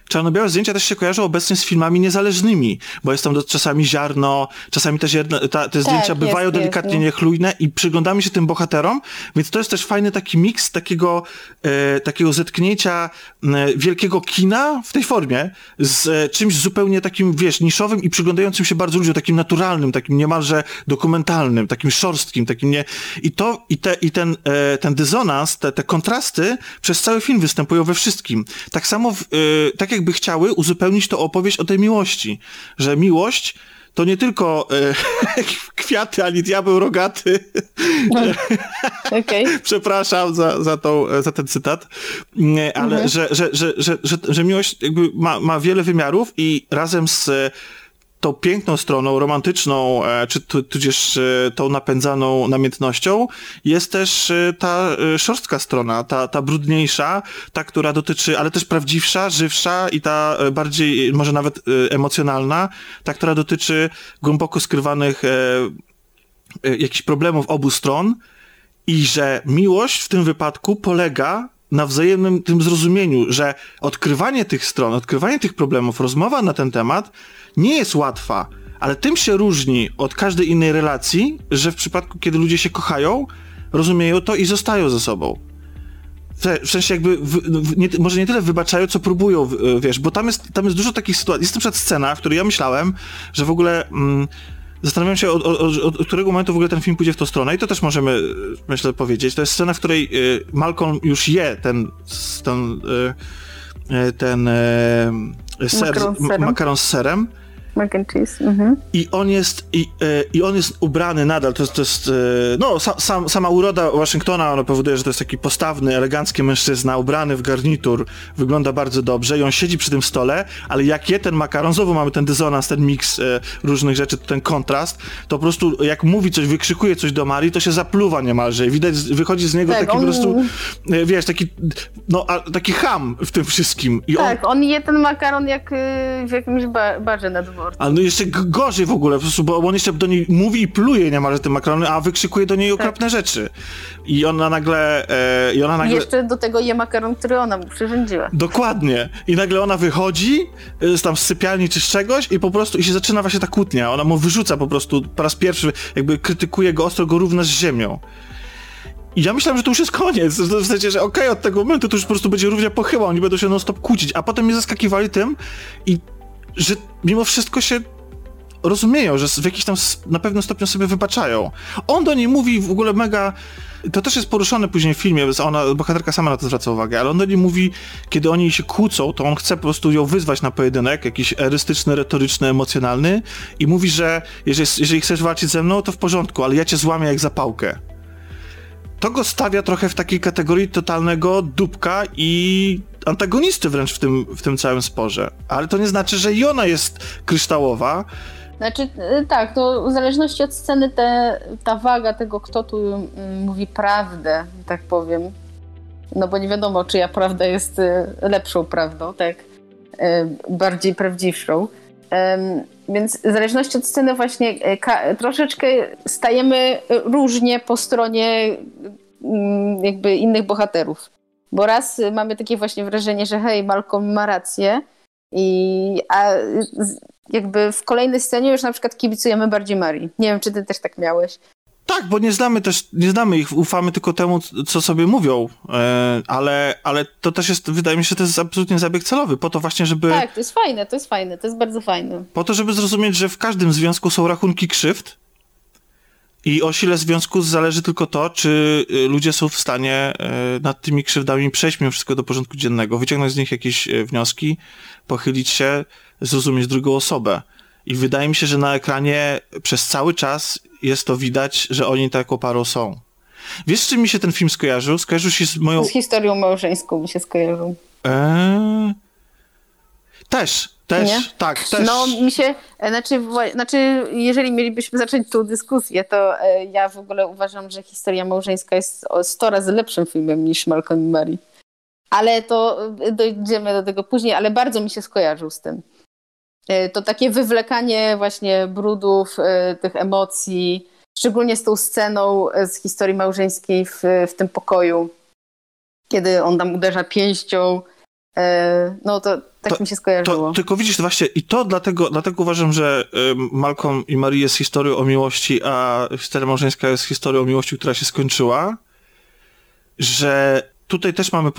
S2: Czarno-białe zdjęcia też się kojarzą obecnie z filmami niezależnymi, bo jest tam do, czasami ziarno, czasami też jedna, ta, te tak, zdjęcia bywają jest, delikatnie jest, no. niechlujne i przyglądamy się tym bohaterom, więc to jest też fajny taki miks takiego, e, takiego zetknięcia e, wielkiego kina w tej formie z e, czymś zupełnie takim, wiesz, niszowym i przyglądającym się bardzo ludziom, takim naturalnym, takim niemalże dokumentalnym, takim szorstkim, takim nie... I to, i, te, i ten, e, ten dysonans, te, te kontrasty przez cały film występują we wszystkim. Tak samo, w, e, tak jakby chciały uzupełnić to opowieść o tej miłości, że miłość to nie tylko e, [LAUGHS] kwiaty, ani diabeł rogaty.
S3: No, [LAUGHS] okay.
S2: Przepraszam za, za, tą, za ten cytat, ale mhm. że, że, że, że, że, że miłość jakby ma, ma wiele wymiarów i razem z tą piękną stroną, romantyczną, e, czy tudzież e, tą napędzaną namiętnością, jest też e, ta szorstka strona, ta, ta brudniejsza, ta, która dotyczy, ale też prawdziwsza, żywsza i ta bardziej, może nawet emocjonalna, ta, która dotyczy głęboko skrywanych jakichś problemów obu stron i że miłość w tym wypadku polega na wzajemnym tym zrozumieniu, że odkrywanie tych stron, odkrywanie tych problemów, rozmowa na ten temat nie jest łatwa, ale tym się różni od każdej innej relacji, że w przypadku, kiedy ludzie się kochają, rozumieją to i zostają ze sobą. W sensie jakby, w, w, nie, może nie tyle wybaczają, co próbują, wiesz, bo tam jest, tam jest dużo takich sytuacji. Jest na przykład scena, w której ja myślałem, że w ogóle mm, zastanawiam się, od, od, od, którego momentu w ogóle ten film pójdzie w tą stronę i to też możemy, myślę, powiedzieć. To jest scena, w której y, Malcolm już je ten, ten, y, y ten y, ser, makaron z serem. Makaron z serem
S3: Mac and cheese. Mhm.
S2: I on jest i, e, i on jest ubrany nadal, to, to jest, e, no sa, sam, sama uroda Waszyngtona ona powoduje, że to jest taki postawny, elegancki mężczyzna, ubrany w garnitur, wygląda bardzo dobrze i on siedzi przy tym stole, ale jak je ten makaron, znowu mamy ten dysonans, ten miks e, różnych rzeczy, ten kontrast, to po prostu jak mówi coś, wykrzykuje coś do Marii, to się zapluwa niemalże i widać, wychodzi z niego tak, taki on... po prostu, wiesz, taki, no, a, taki ham w tym wszystkim.
S3: I tak, on... on je ten makaron jak w jakimś ba barze na dworze.
S2: Ale no jeszcze gorzej w ogóle, po prostu, bo on jeszcze do niej mówi i pluje niemalże tym makaronem, a wykrzykuje do niej tak. okropne rzeczy. I ona nagle... E, I ona nagle...
S3: Jeszcze do tego je makaron, który ona mu przyrządziła.
S2: Dokładnie. I nagle ona wychodzi z tam z sypialni czy z czegoś i po prostu i się zaczyna właśnie ta kłótnia. Ona mu wyrzuca po prostu po raz pierwszy, jakby krytykuje go ostro, go równa z ziemią. I ja myślałem, że to już jest koniec. W sensie, że okej, okay, od tego momentu to już po prostu będzie równia pochyła, oni będą się non-stop kłócić. A potem mnie zaskakiwali tym i że mimo wszystko się rozumieją, że w jakiś tam na pewnym stopniu sobie wybaczają. On do niej mówi w ogóle mega. To też jest poruszone później w filmie, ona, bohaterka sama na to zwraca uwagę, ale on do niej mówi, kiedy oni się kłócą, to on chce po prostu ją wyzwać na pojedynek, jakiś erystyczny, retoryczny, emocjonalny i mówi, że jeżeli, jeżeli chcesz walczyć ze mną, to w porządku, ale ja cię złamię jak zapałkę. To go stawia trochę w takiej kategorii totalnego dupka i antagonisty wręcz w tym, w tym całym sporze. Ale to nie znaczy, że i ona jest kryształowa.
S3: Znaczy, y, tak, to w zależności od sceny te, ta waga tego, kto tu mm, mówi prawdę, tak powiem, no bo nie wiadomo, czyja prawda jest y, lepszą prawdą, tak, y, bardziej prawdziwszą. Więc w zależności od sceny właśnie troszeczkę stajemy różnie po stronie um, jakby innych bohaterów. Bo raz mamy takie właśnie wrażenie, że hej, Malcolm ma rację, i, a jakby w kolejnej scenie już na przykład kibicujemy bardziej Marii. Nie wiem, czy ty też tak miałeś.
S2: Tak, bo nie znamy też, nie znamy ich, ufamy tylko temu, co sobie mówią, e, ale, ale to też jest, wydaje mi się, że to jest absolutnie zabieg celowy, po to właśnie, żeby...
S3: Tak, to jest fajne, to jest fajne, to jest bardzo fajne.
S2: Po to, żeby zrozumieć, że w każdym związku są rachunki krzywd i o sile związku zależy tylko to, czy y, ludzie są w stanie e, nad tymi krzywdami przejść mimo wszystko do porządku dziennego, wyciągnąć z nich jakieś e, wnioski, pochylić się, zrozumieć drugą osobę. I wydaje mi się, że na ekranie przez cały czas jest to widać, że oni taką parą są. Wiesz, z czym mi się ten film skojarzył? Skojarzył się z moją...
S3: Z historią małżeńską mi się skojarzył.
S2: Eee... Też, też, nie? tak, też.
S3: No mi się, e, znaczy, znaczy jeżeli mielibyśmy zacząć tą dyskusję, to e, ja w ogóle uważam, że historia małżeńska jest 100 razy lepszym filmem niż Malcolm i Mary. Ale to e, dojdziemy do tego później, ale bardzo mi się skojarzył z tym. To takie wywlekanie właśnie brudów, tych emocji, szczególnie z tą sceną z historii małżeńskiej w, w tym pokoju, kiedy on tam uderza pięścią, no to tak to, mi się skojarzyło.
S2: To, tylko widzisz, właśnie i to dlatego, dlatego uważam, że Malcolm i Marie jest historią o miłości, a historia małżeńska jest historią o miłości, która się skończyła, że tutaj też mamy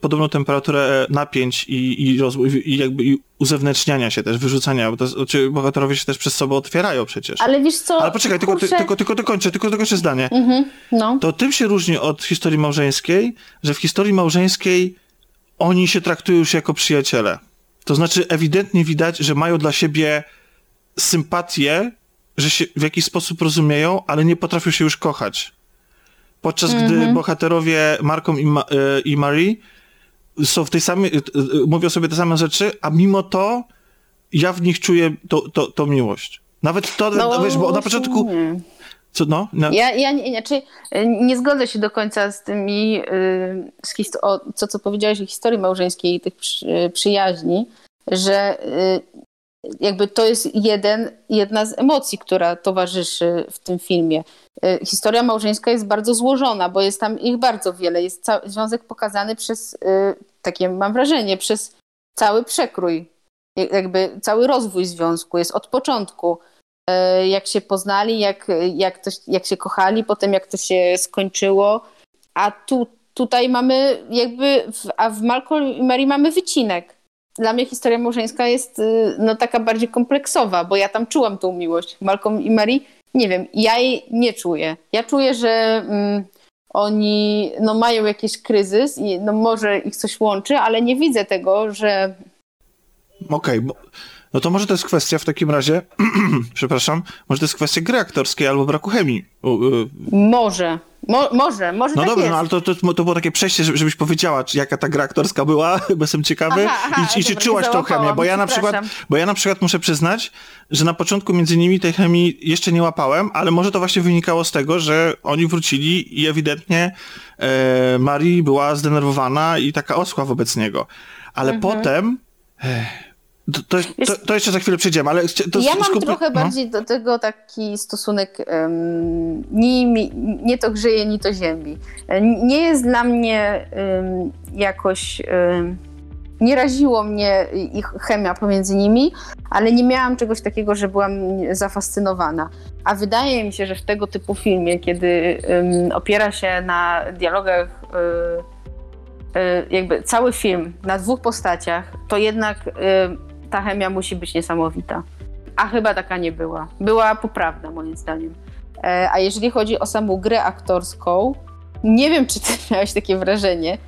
S2: podobną temperaturę napięć i, i, rozwój, i jakby i uzewnętrzniania się też, wyrzucania, bo to, znaczy bohaterowie się też przez sobą otwierają przecież.
S3: Ale wiesz co?
S2: Ale poczekaj, tylko, ty, tylko, tylko dokończę, tylko dokończę zdanie.
S3: Mhm, no.
S2: To tym się różni od historii małżeńskiej, że w historii małżeńskiej oni się traktują już jako przyjaciele. To znaczy, ewidentnie widać, że mają dla siebie sympatię, że się w jakiś sposób rozumieją, ale nie potrafią się już kochać. Podczas mm -hmm. gdy mhm. bohaterowie Markom i, Ma e, i Marie są w tej samej, e, e, mówią sobie te same rzeczy, a mimo to ja w nich czuję to, to, to miłość. Nawet to, no, wiesz, bo na początku... Nie. Co, no? no.
S3: Ja, ja nie, znaczy, nie zgodzę się do końca z tymi, y, z o, co, co powiedziałeś o historii małżeńskiej i tych przy, przyjaźni, że jakby to jest jeden, jedna z emocji, która towarzyszy w tym filmie. Historia małżeńska jest bardzo złożona, bo jest tam ich bardzo wiele. Jest związek pokazany przez, takie mam wrażenie, przez cały przekrój, jakby cały rozwój związku jest od początku E, jak się poznali, jak, jak, to, jak się kochali, potem jak to się skończyło. A tu, tutaj mamy jakby, w, a w Malcolm i Mary mamy wycinek. Dla mnie historia małżeńska jest y, no, taka bardziej kompleksowa, bo ja tam czułam tą miłość. Malcolm i Mary, nie wiem, ja jej nie czuję. Ja czuję, że mm, oni no, mają jakiś kryzys i no, może ich coś łączy, ale nie widzę tego, że...
S2: Okej, okay, no to może to jest kwestia w takim razie, [CLEARS THROAT] przepraszam, może to jest kwestia gry aktorskiej albo braku chemii.
S3: Może. Mo może, może
S2: No
S3: tak
S2: dobra, no ale to, to, to było takie przejście, żebyś powiedziała, czy jaka ta gra aktorska była, [LAUGHS] bo jestem ciekawy aha, aha, i, i czy czułaś tą chemię, bo ja na przykład, bo ja na przykład muszę przyznać, że na początku między nimi tej chemii jeszcze nie łapałem, ale może to właśnie wynikało z tego, że oni wrócili i ewidentnie e, Marii była zdenerwowana i taka oschła wobec niego. Ale mhm. potem... E, to, to, to, to, jeszcze za chwilę przejdziemy, ale...
S3: Ja mam trochę no. bardziej do tego taki stosunek um, ni, nie to grzeje, ni to ziemi. Nie jest dla mnie um, jakoś... Um, nie raziło mnie ich chemia pomiędzy nimi, ale nie miałam czegoś takiego, że byłam zafascynowana. A wydaje mi się, że w tego typu filmie, kiedy opiera się na dialogach y, y, jakby cały film na dwóch postaciach, to jednak ta chemia musi być niesamowita. A chyba taka nie była. Była poprawna, moim zdaniem. E, a jeżeli chodzi o samą grę aktorską, nie wiem, czy ty [LAUGHS] miałeś takie wrażenie,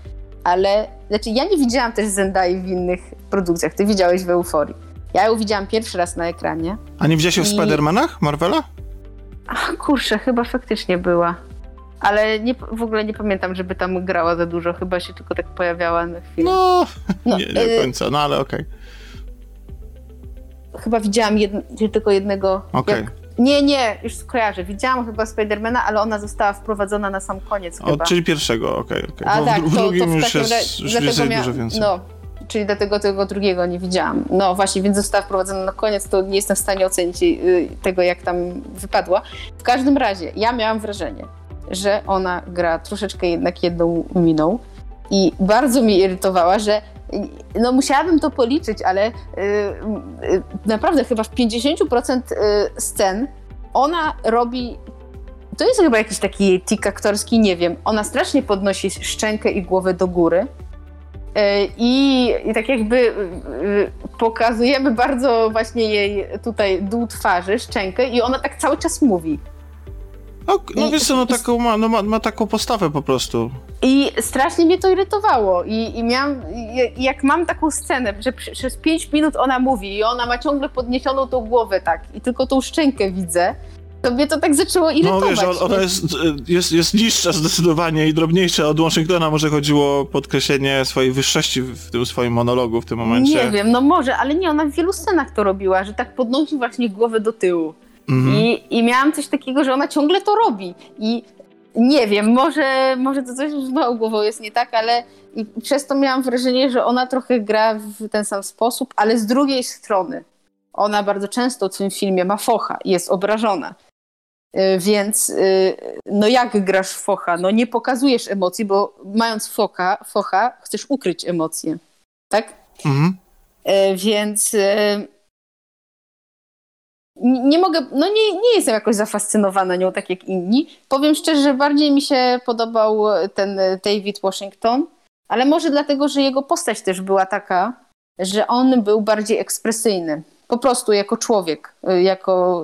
S3: ale znaczy ja nie widziałam też Zendai w innych produkcjach. Ty widziałeś w Euforii. Ja ją widziałam pierwszy raz na ekranie.
S2: A nie widziałeś ją w I... Spidermanach Marvela?
S3: Ach, kurczę, chyba faktycznie była. Ale nie, w ogóle nie pamiętam, żeby tam grała za dużo. Chyba się tylko tak pojawiała na chwilę.
S2: No, no nie, nie do y, końca, no ale okej. Okay
S3: chyba widziałam tylko jednego.
S2: Okay. Jak,
S3: nie, nie, już skojarzę. Widziałam chyba Spidermana, ale ona została wprowadzona na sam koniec
S2: o,
S3: chyba.
S2: Czyli pierwszego, okej, okay, okej.
S3: Okay. A tak,
S2: w, w
S3: to,
S2: drugim
S3: to
S2: już jest, już jest mia... dużo więcej. No,
S3: czyli dlatego tego drugiego nie widziałam. No właśnie, więc została wprowadzona na koniec, to nie jestem w stanie ocenić y, tego, jak tam wypadła. W każdym razie, ja miałam wrażenie, że ona gra troszeczkę jednak jedną miną i bardzo mi irytowała, że no musiałabym to policzyć, ale y, y, naprawdę chyba w 50% y, scen ona robi to jest chyba jakiś taki tik aktorski, nie wiem. Ona strasznie podnosi szczękę i głowę do góry. I, I, tak jakby pokazujemy bardzo właśnie jej tutaj dół twarzy, szczękę i ona tak cały czas mówi.
S2: No, no wiesz co, no, taką, ma, no ma, ma, taką postawę po prostu.
S3: I strasznie mnie to irytowało. I, i miałam, jak mam taką scenę, że przez 5 minut ona mówi i ona ma ciągle podniesioną tą głowę tak i tylko tą szczękę widzę, to mnie to tak zaczęło irytować.
S2: No wiesz, ona jest, jest, jest niższa zdecydowanie i drobniejsza od Washingtona. Może chodziło o podkreślenie swojej wyższości w tym swoim monologu w tym momencie.
S3: Nie wiem, no może, ale nie, ona w wielu scenach to robiła, że tak podnosi właśnie głowę do tyłu. Mhm. I, I miałam coś takiego, że ona ciągle to robi. I nie wiem, może, może to coś z moją głową jest nie tak, ale przez to miałam wrażenie, że ona trochę gra w ten sam sposób, ale z drugiej strony ona bardzo często w tym filmie ma focha jest obrażona. Y, więc y, no jak grasz focha? No nie pokazujesz emocji, bo mając focha, focha chcesz ukryć emocje. Tak? Mhm. Y, więc nie mogę, no nie, nie jestem jakoś zafascynowana nią tak jak inni. Powiem szczerze, że bardziej mi się podobał ten David Washington, ale może dlatego, że jego postać też była taka, że on był bardziej ekspresyjny. Po prostu jako człowiek, jako,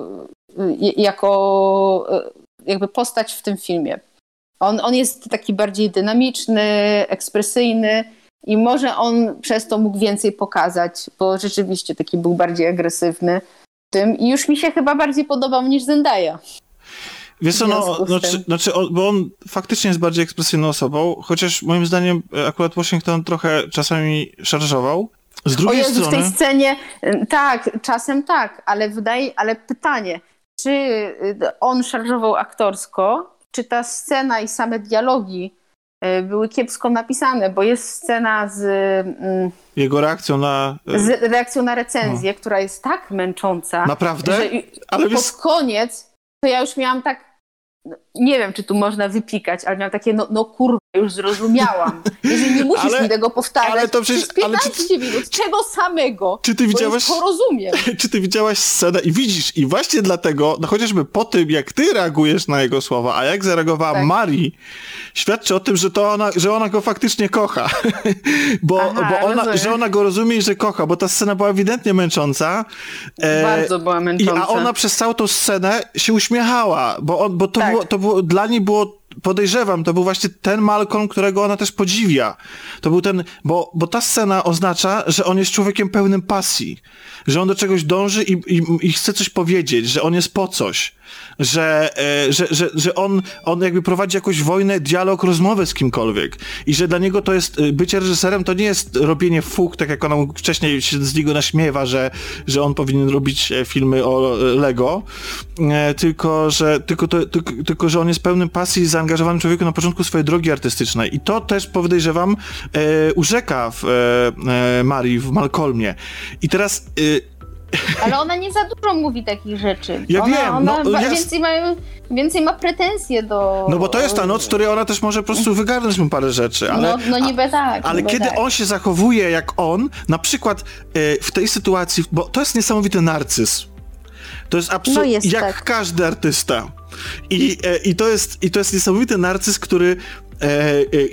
S3: jako jakby postać w tym filmie. On, on jest taki bardziej dynamiczny, ekspresyjny i może on przez to mógł więcej pokazać, bo rzeczywiście taki był bardziej agresywny tym i już mi się chyba bardziej podobał niż Zendaya.
S2: Wiesz co, no, no czy, znaczy, bo on faktycznie jest bardziej ekspresyjną osobą, chociaż moim zdaniem akurat Washington trochę czasami szarżował. Z drugiej
S3: Jezu,
S2: strony...
S3: w tej scenie, e, tak, czasem tak, ale wydaje, ale pytanie, czy e, on szarżował aktorsko, czy ta scena i same dialogi były kiepsko napisane, bo jest scena z...
S2: Mm, jego reakcją na...
S3: E, Z reakcją na recenzję, no. która jest tak męcząca.
S2: Naprawdę?
S3: Że Ale pod koniec to ja już miałam tak nie wiem, czy tu można wypikać, ale miałam takie, no, no już zrozumiałam. Jeżeli nie musisz ale, mi tego powtarzać ale to przecież, przez 15 ale czy, minut, czego samego,
S2: czy ty widziałaś,
S3: to rozumiem. [LAUGHS]
S2: Czy ty widziałaś scenę i widzisz, i właśnie dlatego, no chociażby po tym, jak ty reagujesz na jego słowa, a jak zareagowała tak. Marii, świadczy o tym, że to ona, że ona go faktycznie kocha. [LAUGHS] bo, Aha, bo ona, że ona go rozumie i że kocha, bo ta scena była ewidentnie męcząca.
S3: E, Bardzo była męcząca.
S2: I, a ona przez całą tą scenę się uśmiechała, bo, on, bo to, tak. było, to było, dla niej było podejrzewam, to był właśnie ten Malcolm, którego ona też podziwia. To był ten, bo, bo ta scena oznacza, że on jest człowiekiem pełnym pasji, że on do czegoś dąży i, i, i chce coś powiedzieć, że on jest po coś że, e, że, że, że on, on jakby prowadzi jakąś wojnę, dialog, rozmowę z kimkolwiek i że dla niego to jest, e, bycie reżyserem to nie jest robienie fuk, tak jak ona wcześniej się z niego naśmiewa, że, że on powinien robić e, filmy o Lego, tylko, że, tylko, to, tylko, tylko, że on jest pełnym pasji i zaangażowanym człowiekiem na początku swojej drogi artystycznej i to też podejrzewam urzeka w e, Marii, w Malcolmie. I teraz
S3: ale ona nie za dużo mówi takich rzeczy.
S2: Ja
S3: ona,
S2: wiem.
S3: Ona
S2: no,
S3: więcej, ma, więcej ma pretensje do...
S2: No bo to jest ta noc, w której ona też może po prostu wygarnąć mu parę rzeczy. Ale,
S3: no, no niby tak.
S2: Ale
S3: niby
S2: kiedy
S3: tak.
S2: on się zachowuje jak on, na przykład e, w tej sytuacji, bo to jest niesamowity narcyz. To jest absolutnie no jak tak. każdy artysta. I, e, i, to jest, I to jest niesamowity narcyz, który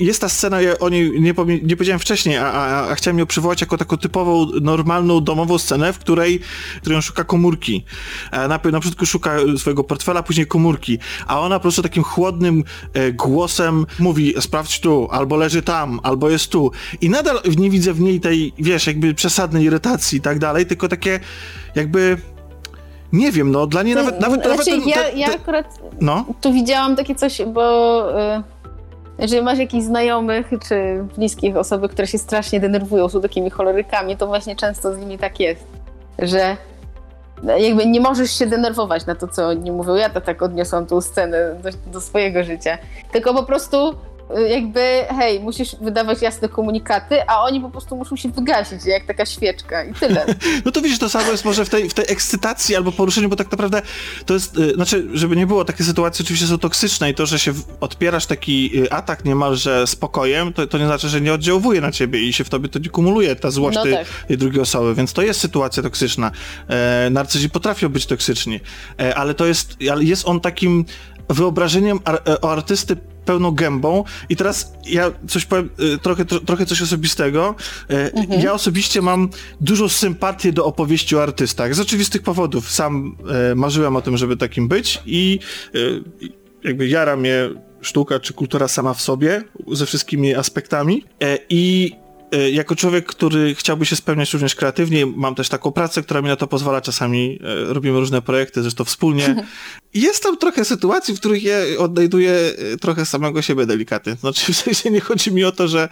S2: jest ta scena, ja o niej nie, nie powiedziałem wcześniej, a, a, a, chciałem ją przywołać jako taką typową, normalną, domową scenę, w której, w której on szuka komórki. E, na, na początku szuka swojego portfela, później komórki, a ona po prostu takim chłodnym głosem mówi, sprawdź tu, albo leży tam, albo jest tu. I nadal nie widzę w niej tej, wiesz, jakby przesadnej irytacji i tak dalej, tylko takie jakby nie wiem, no dla niej nawet... nawet,
S3: znaczy,
S2: nawet
S3: ten, ja, ten, ten, ja akurat no? tu widziałam takie coś, bo... Y jeżeli masz jakichś znajomych czy bliskich osoby, które się strasznie denerwują z takimi cholorykami, to właśnie często z nimi tak jest, że jakby nie możesz się denerwować na to, co oni mówią. Ja to tak odniosłam tą scenę do, do swojego życia. Tylko po prostu jakby, hej, musisz wydawać jasne komunikaty, a oni po prostu muszą się wygasić, jak taka świeczka i tyle. [LAUGHS]
S2: no to widzisz, to samo jest może w tej, w tej ekscytacji albo poruszeniu, bo tak naprawdę to jest, y, znaczy, żeby nie było, takie sytuacje oczywiście są toksyczne i to, że się odpierasz taki y, atak niemalże spokojem, to, to nie znaczy, że nie oddziałuje na ciebie i się w tobie to nie kumuluje, ta złość no tej, tak. tej, drugiej osoby, więc to jest sytuacja toksyczna. E, narcyzi potrafią być toksyczni, e, ale to jest, ale jest on takim wyobrażeniem ar e, o artysty pełną gębą i teraz ja coś powiem, e, trochę, trochę coś osobistego. E, mhm. Ja osobiście mam dużą sympatię do opowieści o artystach. Z oczywistych powodów. Sam marzyłem o tym, żeby takim być i jakby jara mnie sztuka czy kultura sama w sobie, ze wszystkimi aspektami. I jako człowiek, który chciałby się spełniać również kreatywnie, mam też taką pracę, która mi na to pozwala. Czasami e, robimy różne projekty, zresztą wspólnie. [LAUGHS] Jest tam trochę sytuacji, w których ja odnajduję e, trochę samego siebie delikatnie. Znaczy, w sensie nie chodzi mi o to, że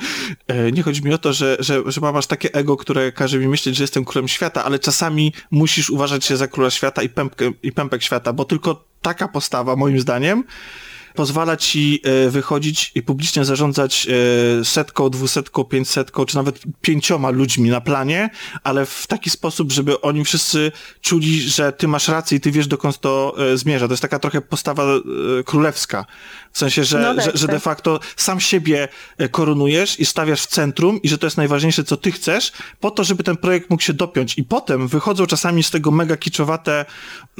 S2: nie chodzi mi o to, że, że, że mam aż takie ego, które każe mi myśleć, że jestem królem świata, ale czasami musisz uważać się za króla świata i, pępkę, i pępek świata, bo tylko taka postawa, moim zdaniem, pozwala ci e, wychodzić i publicznie zarządzać e, setką, dwusetką, pięćsetką, czy nawet pięcioma ludźmi na planie, ale w taki sposób, żeby oni wszyscy czuli, że ty masz rację i ty wiesz, dokąd to e, zmierza. To jest taka trochę postawa królewska. W sensie, że, no tak, że, że tak. de facto sam siebie korunujesz i stawiasz w centrum i że to jest najważniejsze, co ty chcesz, po to, żeby ten projekt mógł się dopiąć. I potem wychodzą czasami z tego mega kiczowate,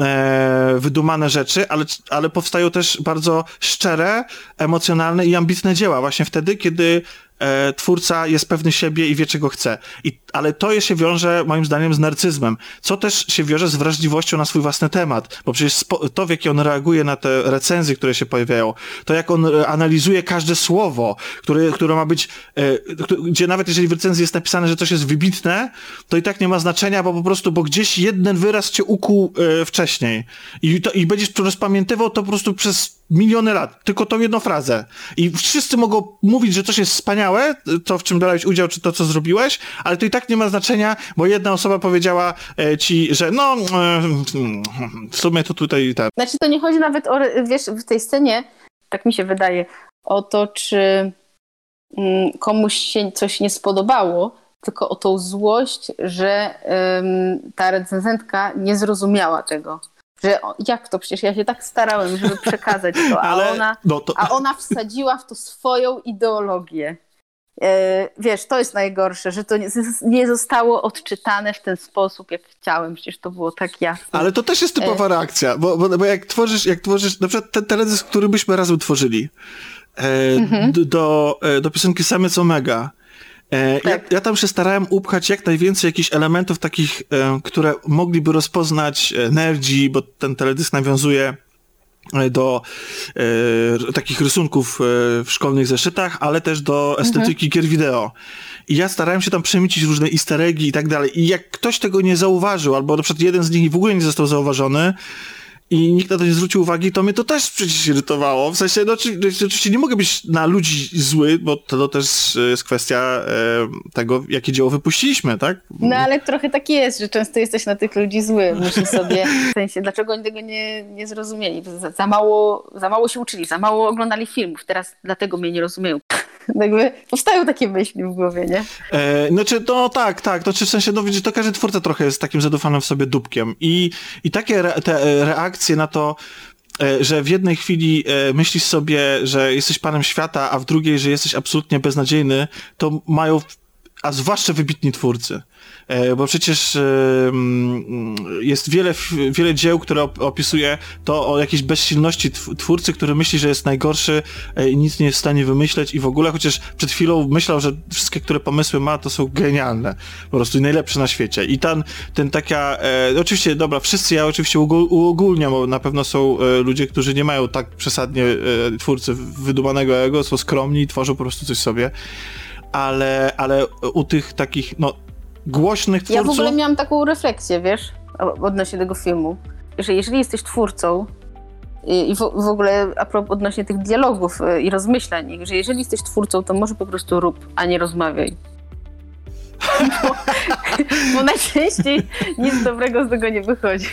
S2: e, wydumane rzeczy, ale, ale powstają też bardzo szczere, emocjonalne i ambitne dzieła właśnie wtedy, kiedy e, twórca jest pewny siebie i wie, czego chce. I, ale to się wiąże, moim zdaniem, z narcyzmem, co też się wiąże z wrażliwością na swój własny temat, bo przecież to, w jaki on reaguje na te recenzje, które się pojawiają, to jak on e, analizuje każde słowo, które, które ma być, e, gdzie nawet jeżeli w recenzji jest napisane, że coś jest wybitne, to i tak nie ma znaczenia, bo po prostu, bo gdzieś jeden wyraz cię ukuł e, wcześniej. I, to, i będziesz rozpamiętywał to po prostu przez miliony lat, tylko tą jedną frazę. I wszyscy mogą mówić, że coś jest wspaniałe, to w czym brałeś udział, czy to, co zrobiłeś, ale to i tak nie ma znaczenia, bo jedna osoba powiedziała e, ci, że no, e, w sumie to tutaj tak.
S3: Znaczy to nie chodzi nawet o, wiesz, w tej scenie, tak mi się wydaje, o to, czy mm, komuś się coś nie spodobało, tylko o tą złość, że ta recenzentka nie zrozumiała tego że jak to, przecież ja się tak starałem, żeby przekazać to, a, [LAUGHS] Ale, ona, no to... a ona wsadziła w to swoją ideologię. E, wiesz, to jest najgorsze, że to nie, zostało odczytane w ten sposób, jak chciałem. Przecież to było tak jasne.
S2: Ale to też jest typowa e... reakcja, bo, bo, bo, jak tworzysz, jak tworzysz, na przykład ten teledysk, który byśmy razem tworzyli, e, mhm. do, do piosenki Samec Omega, tak. ja, ja, tam się starałem upchać jak najwięcej jakichś elementów takich, które mogliby rozpoznać nerdzi, bo ten teledysk nawiązuje do e, takich rysunków e, w szkolnych zeszytach, ale też do estetyki mhm. gier wideo. I ja starałem się tam przemycić różne easter eggi i tak dalej. I jak ktoś tego nie zauważył, albo na przykład jeden z nich w ogóle nie został zauważony, i nikt na to nie zwrócił uwagi, to mnie to też przecież irytowało. W sensie, no, oczywiście nie mogę być na ludzi zły, bo to, to też jest kwestia e, tego, jakie dzieło wypuściliśmy, tak?
S3: No ale trochę tak jest, że często jesteś na tych ludzi zły. Musisz sobie, [LAUGHS] w sensie, dlaczego oni tego nie, nie zrozumieli? Za, za, mało, za mało się uczyli, za mało oglądali filmów, teraz dlatego mnie nie rozumieją. [LAUGHS] Jakby powstają takie myśli w głowie, nie?
S2: E, znaczy, no tak, tak, to czy w sensie, no widzisz, to każdy twórca trochę jest takim zadufanym w sobie dupkiem i, i takie re, te reakcje na to, e, że w jednej chwili e, myślisz sobie, że jesteś panem świata, a w drugiej, że jesteś absolutnie beznadziejny, to mają, a zwłaszcza wybitni twórcy. E, bo przecież e, mm, jest wiele, wiele dzieł, które opisuje to o jakiejś bezsilności twórcy, który myśli, że jest najgorszy e, i nic nie jest w stanie wymyśleć i w ogóle, chociaż przed chwilą myślał, że wszystkie, które pomysły ma, to są genialne. Po prostu najlepsze na świecie. I ten, ten taka, oczywiście, dobra, wszyscy, ja oczywiście uogólniam, bo na pewno są ludzie, którzy nie mają tak przesadnie twórcy wydumanego ego, są skromni i tworzą po prostu coś sobie ale, ale u tych takich, no głośnych twórców...
S3: Ja w ogóle miałam taką refleksję, wiesz, odnośnie tego filmu, że jeżeli jesteś twórcą i w, w ogóle a propos odnośnie tych dialogów y, i rozmyślań, że jeżeli jesteś twórcą, to może po prostu rób, a nie rozmawiaj. Bo, [LAUGHS] bo, najczęściej nic dobrego z tego nie wychodzi.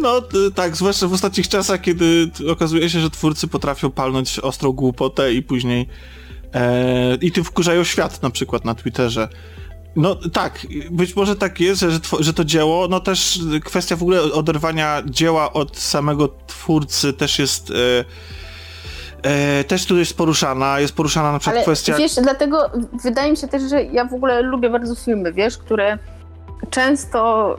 S2: No tak, zwłaszcza w ostatnich czasach, kiedy okazuje się, że twórcy potrafią palnąć ostrą głupotę i później E, I tym wkurzają świat na przykład na Twitterze. No tak, być może tak jest, że, że to dzieło, no też kwestia w ogóle oderwania dzieła od samego twórcy też jest... E, e, też tu jest poruszana, jest poruszana na przykład
S3: Ale
S2: kwestia...
S3: wiesz, dlatego wydaje mi się też, że ja w ogóle lubię bardzo filmy, wiesz, które często,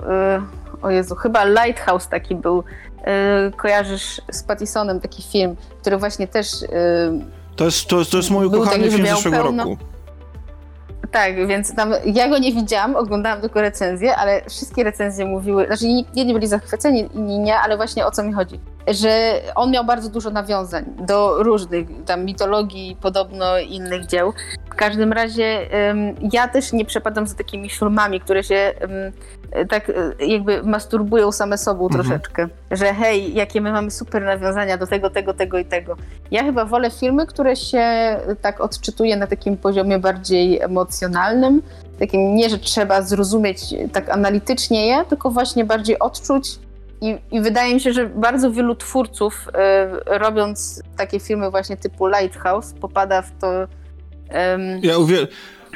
S3: y, o Jezu, chyba Lighthouse taki był, y, kojarzysz z Pattisonem taki film, który właśnie też... Y,
S2: to jest, to jest, to jest mój ukochany film zeszłego pełno... roku.
S3: Tak, więc tam ja go nie widziałam, oglądałam tylko recenzję, ale wszystkie recenzje mówiły, znaczy jedni byli zachwyceni, inni nie, ale właśnie o co mi chodzi że on miał bardzo dużo nawiązań do różnych tam mitologii, podobno innych dzieł. W każdym razie ja też nie przepadam za takimi filmami, które się tak e, jakby masturbują same sobą mhm. troszeczkę. Że hej, jakie my mamy super nawiązania do tego, tego, tego i tego. Ja chyba wolę filmy, które się tak odczytuje na takim poziomie bardziej emocjonalnym. Takim nie, że trzeba zrozumieć tak analitycznie je, tylko właśnie bardziej odczuć i, I, wydaje mi się, że bardzo wielu twórców, y, robiąc takie filmy właśnie typu Lighthouse, popada w to.
S2: Ja uwiel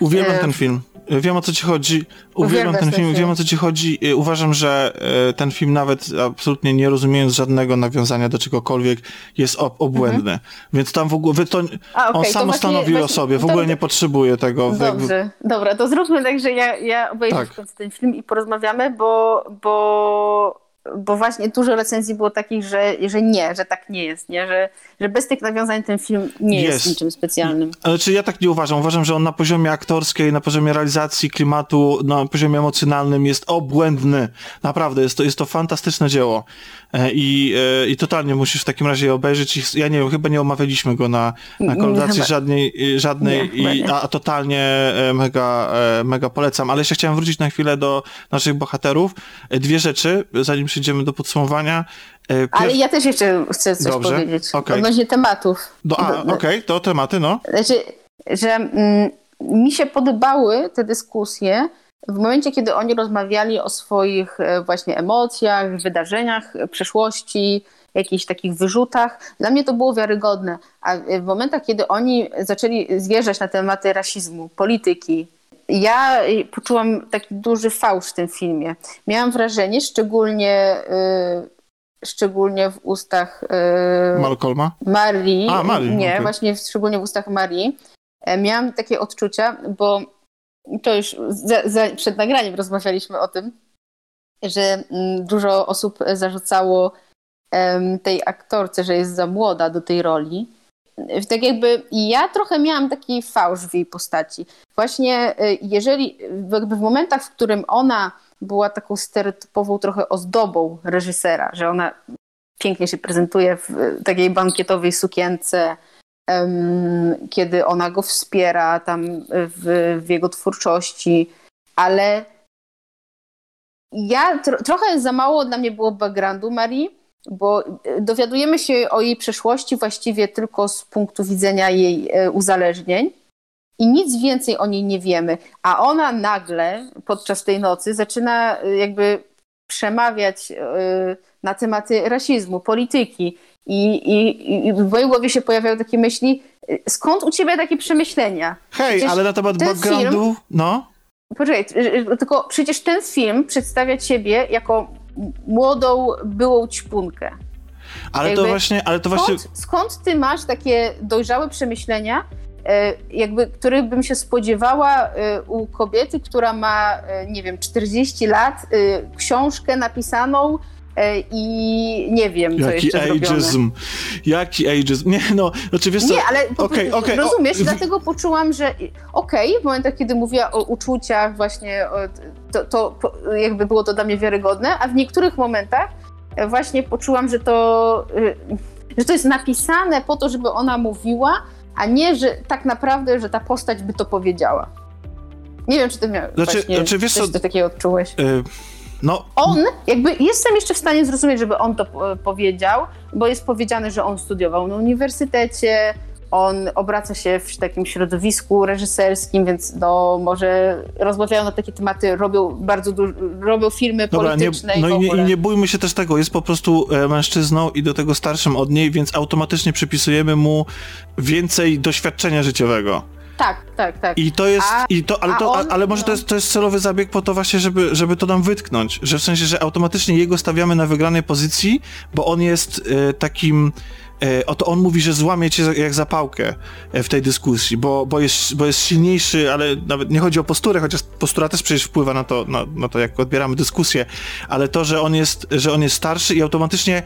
S2: uwielbiam ten film. Wiem o co ci chodzi. Uwielbiam ten film, wiem o co ci chodzi. Uważam, że e, ten film nawet absolutnie nie rozumiejąc żadnego nawiązania do czegokolwiek jest ob obłędny. Mhm. Więc tam w ogóle to, A, okay, on sam to stanowi właśnie, o sobie, w ogóle to... nie potrzebuje tego.
S3: Dobrze, jakby... dobra, to zróbmy tak, że ja, ja obejrzę tak. ten film i porozmawiamy, bo, bo bo właśnie dużo recenzji było takich, że, że nie, że tak nie jest, nie? Że, że bez tych nawiązań ten film nie jest, jest niczym specjalnym.
S2: Ale czy ja tak nie uważam? Uważam, że on na poziomie aktorskiej, na poziomie realizacji klimatu, na poziomie emocjonalnym jest obłędny. Naprawdę, jest to, jest to fantastyczne dzieło. E, I, e, I totalnie musisz w takim razie je obejrzeć. Ja nie wiem, chyba nie omawialiśmy go na, na kolaudacji żadnej, żadnej nie, i, a, a, totalnie e, mega, mega polecam. Ale jeszcze chciałem wrócić na chwilę do naszych bohaterów. Dwie rzeczy, zanim przejdziemy do podsumowania.
S3: Pier... Ale ja też jeszcze chcę coś Dobrze. powiedzieć okay. odnośnie tematów.
S2: Do, a, okej, okay, to tematy, no.
S3: Znaczy, że mm, mi się podobały te dyskusje, w momencie, kiedy oni rozmawiali o swoich e, właśnie emocjach, wydarzeniach przeszłości, jakichś takich wyrzutach, dla mnie to było wiarygodne. A w momentach, kiedy oni zaczęli zjeżdżać na tematy rasizmu, polityki, ja poczułam taki duży fałsz w tym filmie. Miałam wrażenie, szczególnie, yy, szczególnie w ustach
S2: yy, Malcolma?
S3: Marii.
S2: A, Marii.
S3: Nie, okay. właśnie szczególnie w ustach Marii. Miałam takie odczucia, bo to już za, za, przed nagraniem rozmawialiśmy o tym, że mm, dużo osób zarzucało tej aktorce, że jest za młoda do tej roli. Tak jakby ja trochę miałam taki fałsz w jej postaci. Właśnie y, jeżeli jakby w momentach, w którym ona była taką stereotypową trochę ozdobą reżysera, że ona pięknie się prezentuje w takiej bankietowej sukience, kiedy ona go wspiera tam w, w jego twórczości, ale ja tro, trochę za mało dla mnie było backgroundu Marii, bo dowiadujemy się o jej przeszłości właściwie tylko z punktu widzenia jej e, uzależnień i nic więcej o niej nie wiemy, a ona nagle podczas tej nocy zaczyna e, jakby przemawiać e, na tematy rasizmu, polityki i, i, I, w mojej głowie się pojawiają takie myśli, skąd u ciebie takie przemyślenia?
S2: Hej, przecież ale na temat backgroundu, film, no?
S3: Poczekaj, tylko przecież ten film przedstawia ciebie jako młodą, byłą ćpunkę.
S2: Ale jakby, to właśnie, ale to właśnie...
S3: Skąd, skąd ty masz takie dojrzałe przemyślenia, e, jakby, których bym się spodziewała e, u kobiety, która ma, e, nie wiem, 40 lat, książkę napisaną i nie wiem, co Jaki jeszcze ageism. Zrobione.
S2: Jaki ageism. Nie, no, znaczy wiesz co...
S3: Nie, ale okay, okay, rozumiesz, o... dlatego poczułam, że okej, okay, w momentach, kiedy mówiła o uczuciach właśnie, to, to jakby było to dla mnie wiarygodne, a w niektórych momentach właśnie poczułam, że to, y, że to jest napisane po to, żeby ona mówiła, a nie, że tak naprawdę, że ta postać by to powiedziała. Nie wiem, czy ty miałeś znaczy, właśnie znaczy, wiesz coś co, takiego odczułeś. Y no. On, jakby jestem jeszcze w stanie zrozumieć, żeby on to powiedział, bo jest powiedziane, że on studiował na uniwersytecie, on obraca się w takim środowisku reżyserskim, więc no, może rozmawiają na takie tematy, robią bardzo dużo, robią filmy Dobra, polityczne
S2: nie, no
S3: i,
S2: nie, i nie bójmy się też tego, jest po prostu e, mężczyzną i do tego starszym od niej, więc automatycznie przypisujemy mu więcej doświadczenia życiowego.
S3: Tak, tak, tak.
S2: I to jest, a, i to, ale, to, on, ale może no. to, jest, to jest celowy zabieg po to właśnie, żeby, żeby to nam wytknąć, że w sensie, że automatycznie jego stawiamy na wygranej pozycji, bo on jest e, takim e, oto on mówi, że złamie cię jak zapałkę e, w tej dyskusji, bo, bo, jest, bo jest silniejszy, ale nawet nie chodzi o posturę, chociaż postura też przecież wpływa na to, na, na to jak odbieramy dyskusję, ale to, że on jest, że on jest starszy i automatycznie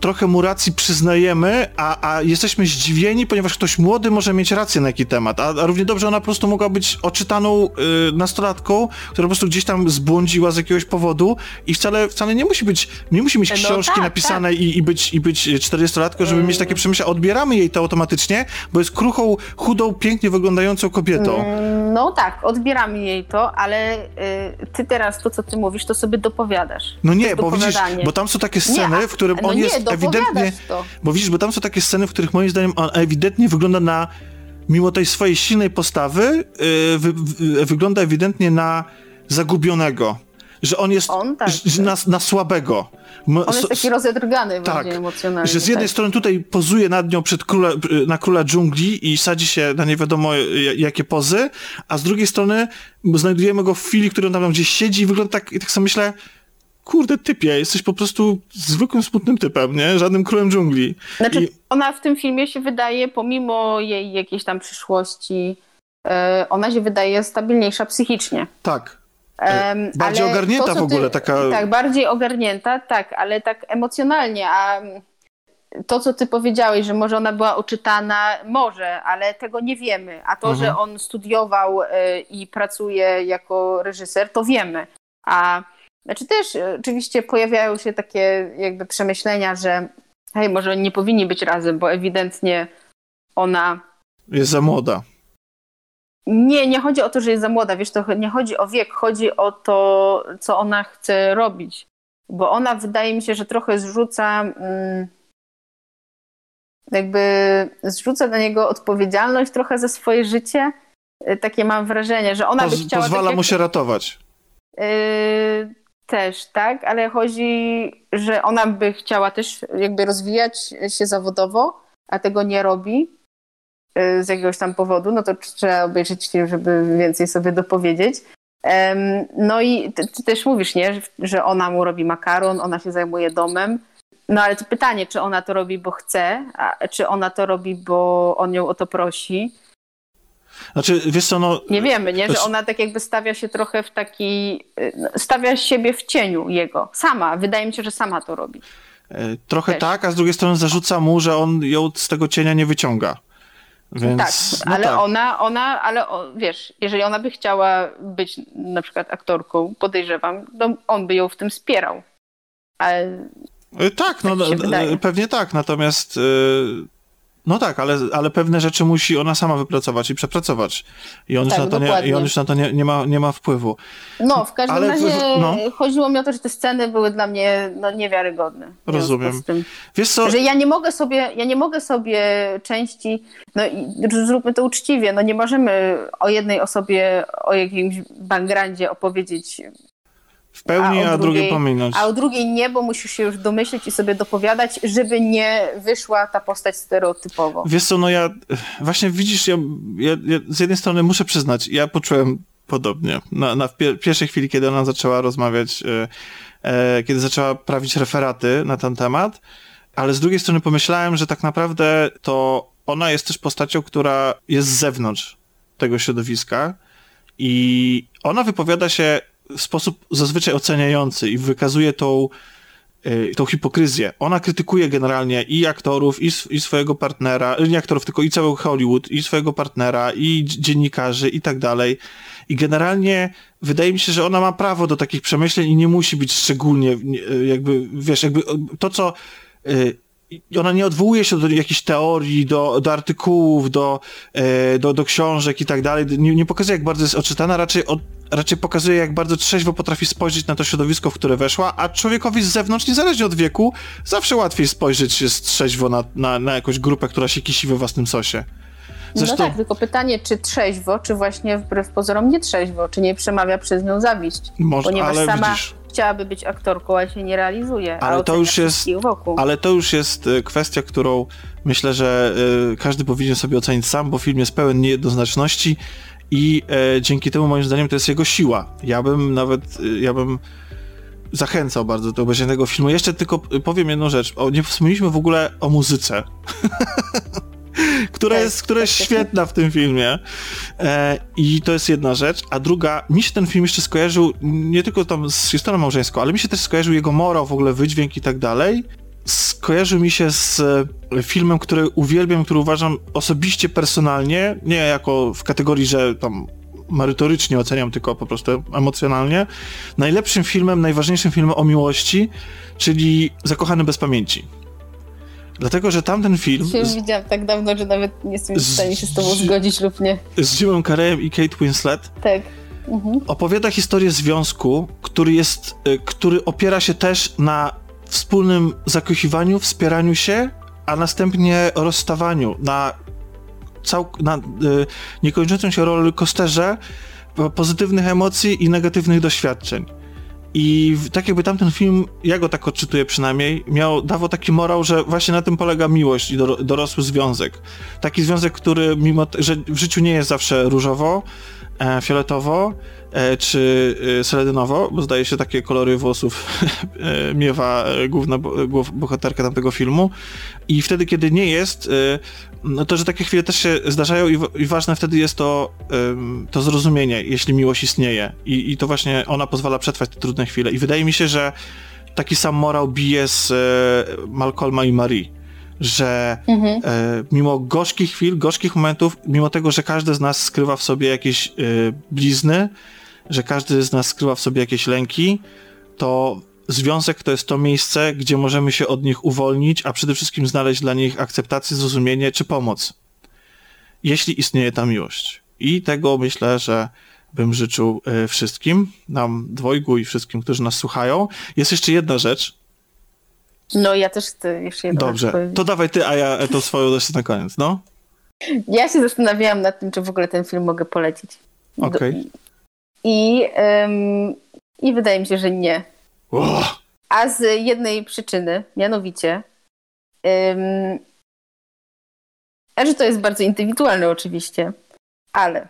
S2: trochę mu racji przyznajemy, a, a jesteśmy zdziwieni, ponieważ ktoś młody może mieć rację na jakiś temat, a, a równie dobrze ona po prostu mogła być oczytaną y, nastolatką, która po prostu gdzieś tam zbłądziła z jakiegoś powodu i wcale, wcale nie musi być, nie musi mieć no książki tak, napisane tak. I, i, być, i być 40-latką, żeby mieć takie przemyślenia. Odbieramy jej to automatycznie, bo jest kruchą, chudą, pięknie wyglądającą kobietą.
S3: Mm, no tak, odbieramy jej to, ale y, ty teraz to, co ty mówisz, to sobie dopowiadasz.
S2: No nie, bo widzisz, bo tam są takie sceny, nie, w którym no on nie, jest ewidentnie.
S3: To.
S2: Bo widzisz, bo tam są takie sceny, w których moim zdaniem on ewidentnie wygląda na. Mimo tej swojej silnej postawy, yy, wy, wy, wygląda ewidentnie na zagubionego. Że on jest
S3: on, tak,
S2: że na, na, słabego.
S3: On jest taki rozedrgany tak, emocjonalnie.
S2: Że z jednej
S3: tak.
S2: strony tutaj pozuje nad nią przed króla, na króla dżungli i sadzi się na nie wiadomo jakie pozy, a z drugiej strony znajdujemy go w chwili, który on tam gdzieś siedzi i wygląda tak, i tak sobie myślę, kurde typie, jesteś po prostu zwykłym, smutnym typem, nie? Żadnym królem dżungli.
S3: Znaczy, I... ona w tym filmie się wydaje, pomimo jej jakiejś tam przyszłości, yy, ona się wydaje stabilniejsza psychicznie.
S2: Tak. Um, bardziej ogarnięta to, w ogóle, ty, taka...
S3: Tak, bardziej ogarnięta, tak, ale tak emocjonalnie, a to, co ty powiedziałeś, że może ona była oczytana, może, ale tego nie wiemy. A to, mhm. że on studiował y, i pracuje jako reżyser, to wiemy. A znaczy też e, oczywiście pojawiają się takie jakby przemyślenia, że hej, może oni nie powinni być razem, bo ewidentnie ona...
S2: Jest za młoda.
S3: Nie, nie chodzi o to, że jest za młoda, wiesz, to nie chodzi o wiek, chodzi o to, co ona chce robić. Bo ona wydaje mi się, że trochę zrzuca... Mm, jakby zrzuca na niego odpowiedzialność trochę za swoje życie. E, takie mam wrażenie, że ona Poz, by chciała...
S2: Pozwala tak mu się ratować.
S3: Yy, też, tak, ale chodzi, że ona by chciała też jakby rozwijać się zawodowo, a tego nie robi y, z jakiegoś tam powodu, no to trzeba obejrzeć film, żeby więcej sobie dopowiedzieć. No i ty, ty też mówisz, nie, że ona mu robi makaron, ona się zajmuje domem. No ale to pytanie, czy ona to robi, bo chce, a czy ona to robi, bo on ją o to prosi.
S2: Znaczy, wiesz co, no...
S3: Nie wiemy, nie? Że ona tak jakby stawia się trochę w taki... Y, stawia siebie w cieniu jego. Sama. Wydaje mi się, że sama to robi.
S2: E, trochę Też. tak, a z drugiej strony zarzuca mu, że on ją z tego cienia nie wyciąga. Więc,
S3: tak, no ale tak. ona, ona, ale o, wiesz, jeżeli ona by chciała być na przykład aktorką, podejrzewam, to on by ją w tym wspierał. Ale
S2: e, tak, no, tak pewnie tak, natomiast yy, no tak, ale, ale pewne rzeczy musi ona sama wypracować i przepracować. I on, tak, już, na to nie, i on już na to nie, nie, ma, nie ma wpływu.
S3: No, w każdym ale razie no. chodziło mi o to, że te sceny były dla mnie no, niewiarygodne.
S2: Rozumiem. Wiesz co?
S3: Że ja nie mogę sobie, ja nie mogę sobie części, no i zróbmy to uczciwie, no nie możemy o jednej osobie, o jakimś bangrandzie opowiedzieć
S2: w pełni, a, a drugie pominąć.
S3: A o drugiej nie, bo musisz się już domyślić i sobie dopowiadać, żeby nie wyszła ta postać stereotypowo.
S2: Wiesz co, no ja właśnie widzisz, ja, ja, ja z jednej strony muszę przyznać, ja poczułem podobnie. Na, na pierwszej chwili, kiedy ona zaczęła rozmawiać, e, e, kiedy zaczęła prawić referaty na ten temat, ale z drugiej strony pomyślałem, że tak naprawdę to ona jest też postacią, która jest z zewnątrz tego środowiska i ona wypowiada się sposób zazwyczaj oceniający i wykazuje tą, yy, tą hipokryzję. Ona krytykuje generalnie i aktorów, i, i swojego partnera, nie aktorów, tylko i cały Hollywood, i swojego partnera, i dziennikarzy, i tak dalej. I generalnie wydaje mi się, że ona ma prawo do takich przemyśleń i nie musi być szczególnie, jakby, wiesz, jakby to, co ona nie odwołuje się do jakichś teorii, do, do artykułów, do, e, do, do książek i tak dalej. Nie, nie pokazuje, jak bardzo jest odczytana, raczej, od, raczej pokazuje, jak bardzo trzeźwo potrafi spojrzeć na to środowisko, w które weszła, a człowiekowi z zewnątrz, niezależnie od wieku, zawsze łatwiej spojrzeć jest trzeźwo na, na, na jakąś grupę, która się kisi we własnym sosie.
S3: Zresztą... No tak, tylko pytanie, czy trzeźwo, czy właśnie wbrew pozorom nie trzeźwo, czy nie przemawia przez nią zawiść.
S2: Może,
S3: ponieważ
S2: ale
S3: sama
S2: widzisz,
S3: chciałaby być aktorką, a się nie realizuje.
S2: Ale to już jest-
S3: Wokół.
S2: ale to już jest e, kwestia, którą myślę, że e, każdy powinien sobie ocenić sam, bo film jest pełen niejednoznaczności i e, dzięki temu moim zdaniem to jest jego siła. Ja bym nawet, e, ja bym zachęcał bardzo do obejrzenia tego filmu. Jeszcze tylko powiem jedną rzecz. O, nie wspomnieliśmy w ogóle o muzyce. [LAUGHS] [LAUGHS] która
S3: Tak,
S2: jest, która jest świetna w tym filmie. E, I to jest jedna rzecz. A druga, mi się ten film jeszcze skojarzył nie tylko tam z historią małżeńską, ale mi się też skojarzył jego morał, w ogóle wydźwięk i tak dalej. Skojarzył mi się z e, filmem, który uwielbiam, który uważam osobiście personalnie, nie jako w kategorii, że tam merytorycznie oceniam, tylko po prostu emocjonalnie. Najlepszym filmem, najważniejszym filmem o miłości, czyli Zakochany bez pamięci. Dlatego, że tamten film
S3: Film
S2: z,
S3: widziałam tak dawno, że nawet nie jestem w stanie się z tobą zgodzić lub nie.
S2: z Jimem Carreyem i Kate Winslet
S3: Tak. Mhm.
S2: opowiada historię związku, który jest, y, który opiera się też na wspólnym zakochiwaniu, wspieraniu się, a następnie rozstawaniu, na, cał, na y, niekończącym się rollercoasterze po- pozytywnych emocji i negatywnych doświadczeń. I tak jakby tamten film, ja go tak odczytuję przynajmniej, miał, dawał taki morał, że właśnie na tym polega miłość i dor- dorosły związek. Taki związek, który mimo, że w życiu nie jest zawsze różowo, e, fioletowo czy e, seledynowo, bo zdaje się takie kolory włosów [LAUGHS] e, miewa e, główna bo, bohaterka tamtego filmu. I wtedy, kiedy nie jest, e, no to, że takie chwile też się zdarzają i, i ważne wtedy jest to, to zrozumienie, jeśli miłość istnieje. I, I to właśnie ona pozwala przetrwać te trudne chwile. I wydaje mi się, że taki sam morał bije z e, Malcolma i Marie, że
S3: Mhm.
S2: e, mimo gorzkich chwil, gorzkich momentów, mimo tego, że każdy z nas skrywa w sobie jakieś e, blizny, że każdy z nas skrywa w sobie jakieś lęki, to związek to jest to miejsce, gdzie możemy się od nich uwolnić, a przede wszystkim znaleźć dla nich akceptację, zrozumienie czy pomoc. Jeśli istnieje ta miłość. I tego myślę, że bym życzył e, wszystkim, nam dwojgu i wszystkim, którzy nas słuchają. Jest jeszcze jedna rzecz.
S3: No ja też chcę jeszcze jedną rzecz
S2: Dobrze,
S3: powiedzieć.
S2: to dawaj ty, a ja e, to swoją jeszcze na koniec, no?
S3: Ja się zastanawiałam nad tym, czy w ogóle ten film mogę polecić.
S2: Okej.
S3: I, em, I wydaje mi się, że nie. A z jednej przyczyny, mianowicie, a że to jest bardzo indywidualne oczywiście, ale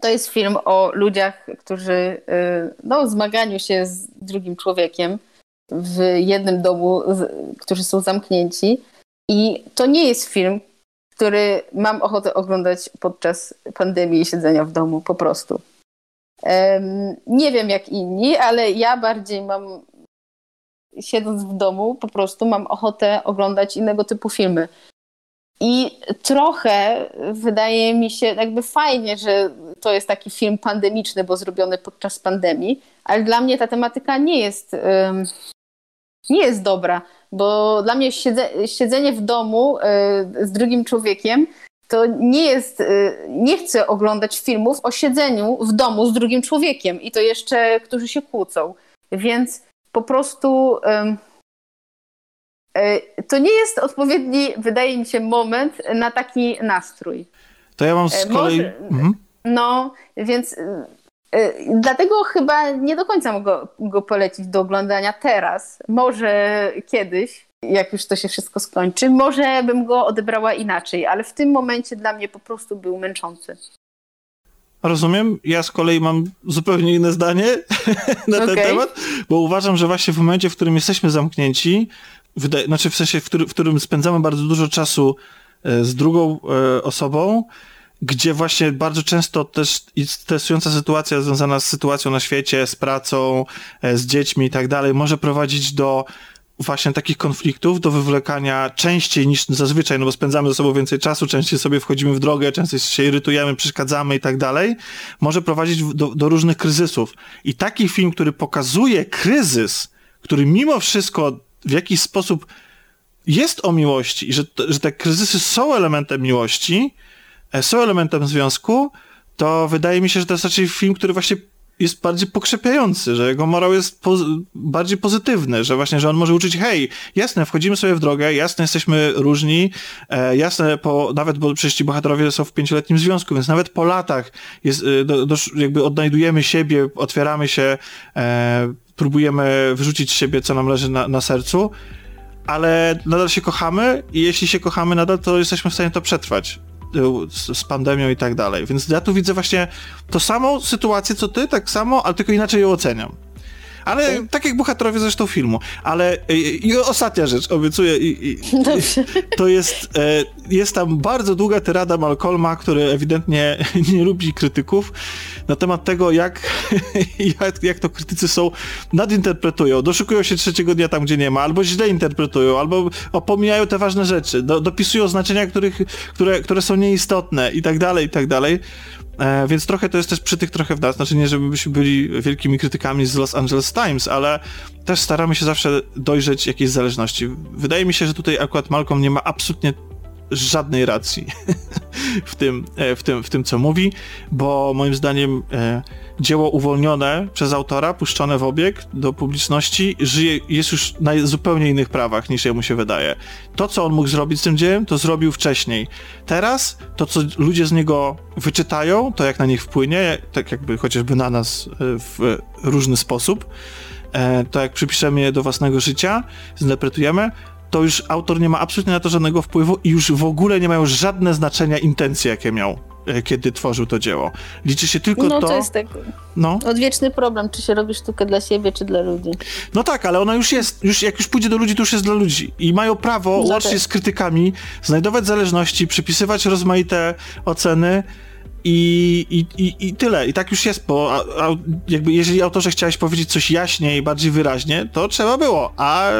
S3: to jest film o ludziach, którzy y, no, zmaganiu się z drugim człowiekiem w jednym domu, z, którzy są zamknięci. I to nie jest film, który mam ochotę oglądać podczas pandemii i siedzenia w domu, po prostu. Nie wiem jak inni, ale ja bardziej mam, siedząc w domu, po prostu mam ochotę oglądać innego typu filmy. I trochę wydaje mi się jakby fajnie, że to jest taki film pandemiczny, bo zrobiony podczas pandemii, ale dla mnie ta tematyka nie jest, nie jest dobra, bo dla mnie siedze, siedzenie w domu e, z drugim człowiekiem to nie jest, y, nie chcę oglądać filmów o siedzeniu w domu z drugim człowiekiem i to jeszcze, którzy się kłócą. Więc po prostu y, to nie jest odpowiedni, wydaje mi się, moment na taki nastrój.
S2: To ja mam z
S3: E,
S2: kolei...
S3: może-
S2: Mhm.
S3: No, więc y, y, dlatego chyba nie do końca mogę go polecić do oglądania teraz. Może kiedyś, jak już to się wszystko skończy, może bym go odebrała inaczej, ale w tym momencie dla mnie po prostu był męczący.
S2: Rozumiem. Ja z kolei mam zupełnie inne zdanie [LAUGHS] na ten
S3: Okej.
S2: temat, bo uważam, że właśnie w momencie, w którym jesteśmy zamknięci, wydaje, znaczy w sensie, w, który, w którym spędzamy bardzo dużo czasu e, z drugą e, osobą, gdzie właśnie bardzo często też jest stresująca sytuacja związana z sytuacją na świecie, z pracą, e, z dziećmi i tak dalej, może prowadzić do właśnie takich konfliktów, do wywlekania częściej niż zazwyczaj, no bo spędzamy ze sobą więcej czasu, częściej sobie wchodzimy w drogę, częściej się irytujemy, przeszkadzamy i tak dalej, może prowadzić do, do różnych kryzysów. I taki film, który pokazuje kryzys, który mimo wszystko w jakiś sposób jest o miłości i że, że te kryzysy są elementem miłości, e, są elementem związku, to wydaje mi się, że to jest raczej film, który właśnie jest bardziej pokrzepiający, że jego morał jest bardziej pozytywny, że właśnie, że on może uczyć, hej, jasne, wchodzimy sobie w drogę, jasne, jesteśmy różni, e, jasne, po, nawet, bo przecież ci bohaterowie są w pięcioletnim związku, więc nawet po latach jest, e, do, do, jakby odnajdujemy siebie, otwieramy się, e, próbujemy wyrzucić z siebie, co nam leży na, na sercu, ale nadal się kochamy i jeśli się kochamy nadal, to jesteśmy w stanie to przetrwać z, z pandemią i tak dalej. Więc ja tu widzę właśnie to samą sytuację co ty, tak samo, ale tylko inaczej ją oceniam. Ale okay. tak jak bohaterowie zresztą filmu. Ale i, i ostatnia rzecz, obiecuję. I, i, [LAUGHS] to jest, e, jest tam bardzo długa tyrada Malcolma, który ewidentnie [LAUGHS] nie lubi krytyków na temat tego, jak, [LAUGHS] jak, jak to krytycy są, nadinterpretują, doszukują się trzeciego dnia tam, gdzie nie ma, albo źle interpretują, albo opomijają te ważne rzeczy, do, dopisują znaczenia, których, które, które są nieistotne i tak dalej, i tak dalej. E, więc trochę to jest też przytyk trochę w nas, znaczy nie, żebyśmy byli wielkimi krytykami z Los Angeles Times, ale też staramy się zawsze dojrzeć jakiejś zależności. Wydaje mi się, że tutaj akurat Malcolm nie ma absolutnie żadnej racji [LAUGHS] w tym, e, w, tym, w tym, co mówi, bo moim zdaniem e, dzieło uwolnione przez autora, puszczone w obieg do publiczności, żyje, jest już na zupełnie innych prawach niż jemu się wydaje. To, co on mógł zrobić z tym dziełem, to zrobił wcześniej. Teraz to, co ludzie z niego wyczytają, to jak na nich wpłynie, tak jakby chociażby na nas e, w różny sposób, to jak przypiszemy je do własnego życia, zinterpretujemy, to już autor nie ma absolutnie na to żadnego wpływu i już w ogóle nie mają żadne znaczenia intencje, jakie miał e, kiedy tworzył to dzieło. Liczy się tylko
S3: no,
S2: to...
S3: No to jest tak no. odwieczny problem, czy się robi sztukę dla siebie, czy dla ludzi.
S2: No tak, ale ona już jest, już jak już pójdzie do ludzi, to już jest dla ludzi. I mają prawo, no łącznie tak. z krytykami, znajdować zależności, przypisywać rozmaite oceny, i, i, i, I tyle. I tak już jest, bo a, a, jakby jeżeli autorze chciałeś powiedzieć coś jaśniej, bardziej wyraźnie, to trzeba było. A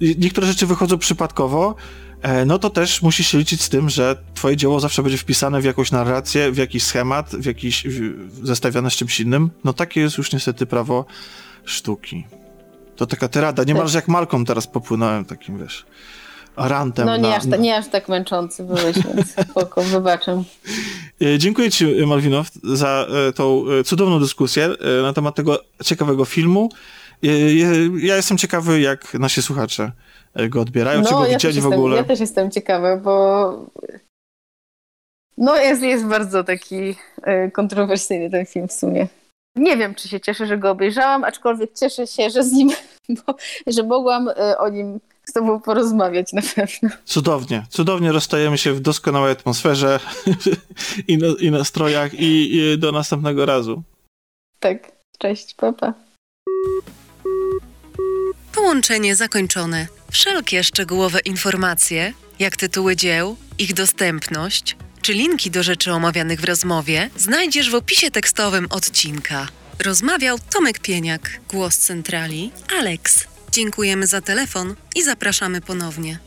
S2: niektóre rzeczy wychodzą przypadkowo, e, no to też musisz się liczyć z tym, że twoje dzieło zawsze będzie wpisane w jakąś narrację, w jakiś schemat, w jakiś w, z czymś innym. No takie jest już niestety prawo sztuki. To taka tyrada, niemalże jak Malką teraz popłynąłem takim, wiesz rantem.
S3: No nie, na, aż, ta, nie aż tak męczący byłeś, więc [LAUGHS] spoko, wybaczam.
S2: E, dziękuję Ci, Malwinow, za e, tą e, cudowną dyskusję na temat tego ciekawego filmu. Ja jestem ciekawy, jak nasi słuchacze go odbierają, no, czy go ja widzieli
S3: w
S2: ogóle.
S3: Ja też jestem ciekawa, bo no jest, jest bardzo taki kontrowersyjny ten film w sumie. Nie wiem, czy się cieszę, że go obejrzałam, aczkolwiek cieszę się, że z nim, [LAUGHS] bo, że mogłam o nim z tobą porozmawiać na pewno.
S2: Cudownie, cudownie rozstajemy się w doskonałej atmosferze [LAUGHS] i, na, i nastrojach i, i do następnego razu.
S3: Tak, cześć, papa.
S1: Połączenie zakończone. Wszelkie szczegółowe informacje, jak tytuły dzieł, ich dostępność, czy linki do rzeczy omawianych w rozmowie, znajdziesz w opisie tekstowym odcinka. Rozmawiał Tomek Pieniak, głos centrali, Alex. Dziękujemy za telefon i zapraszamy ponownie.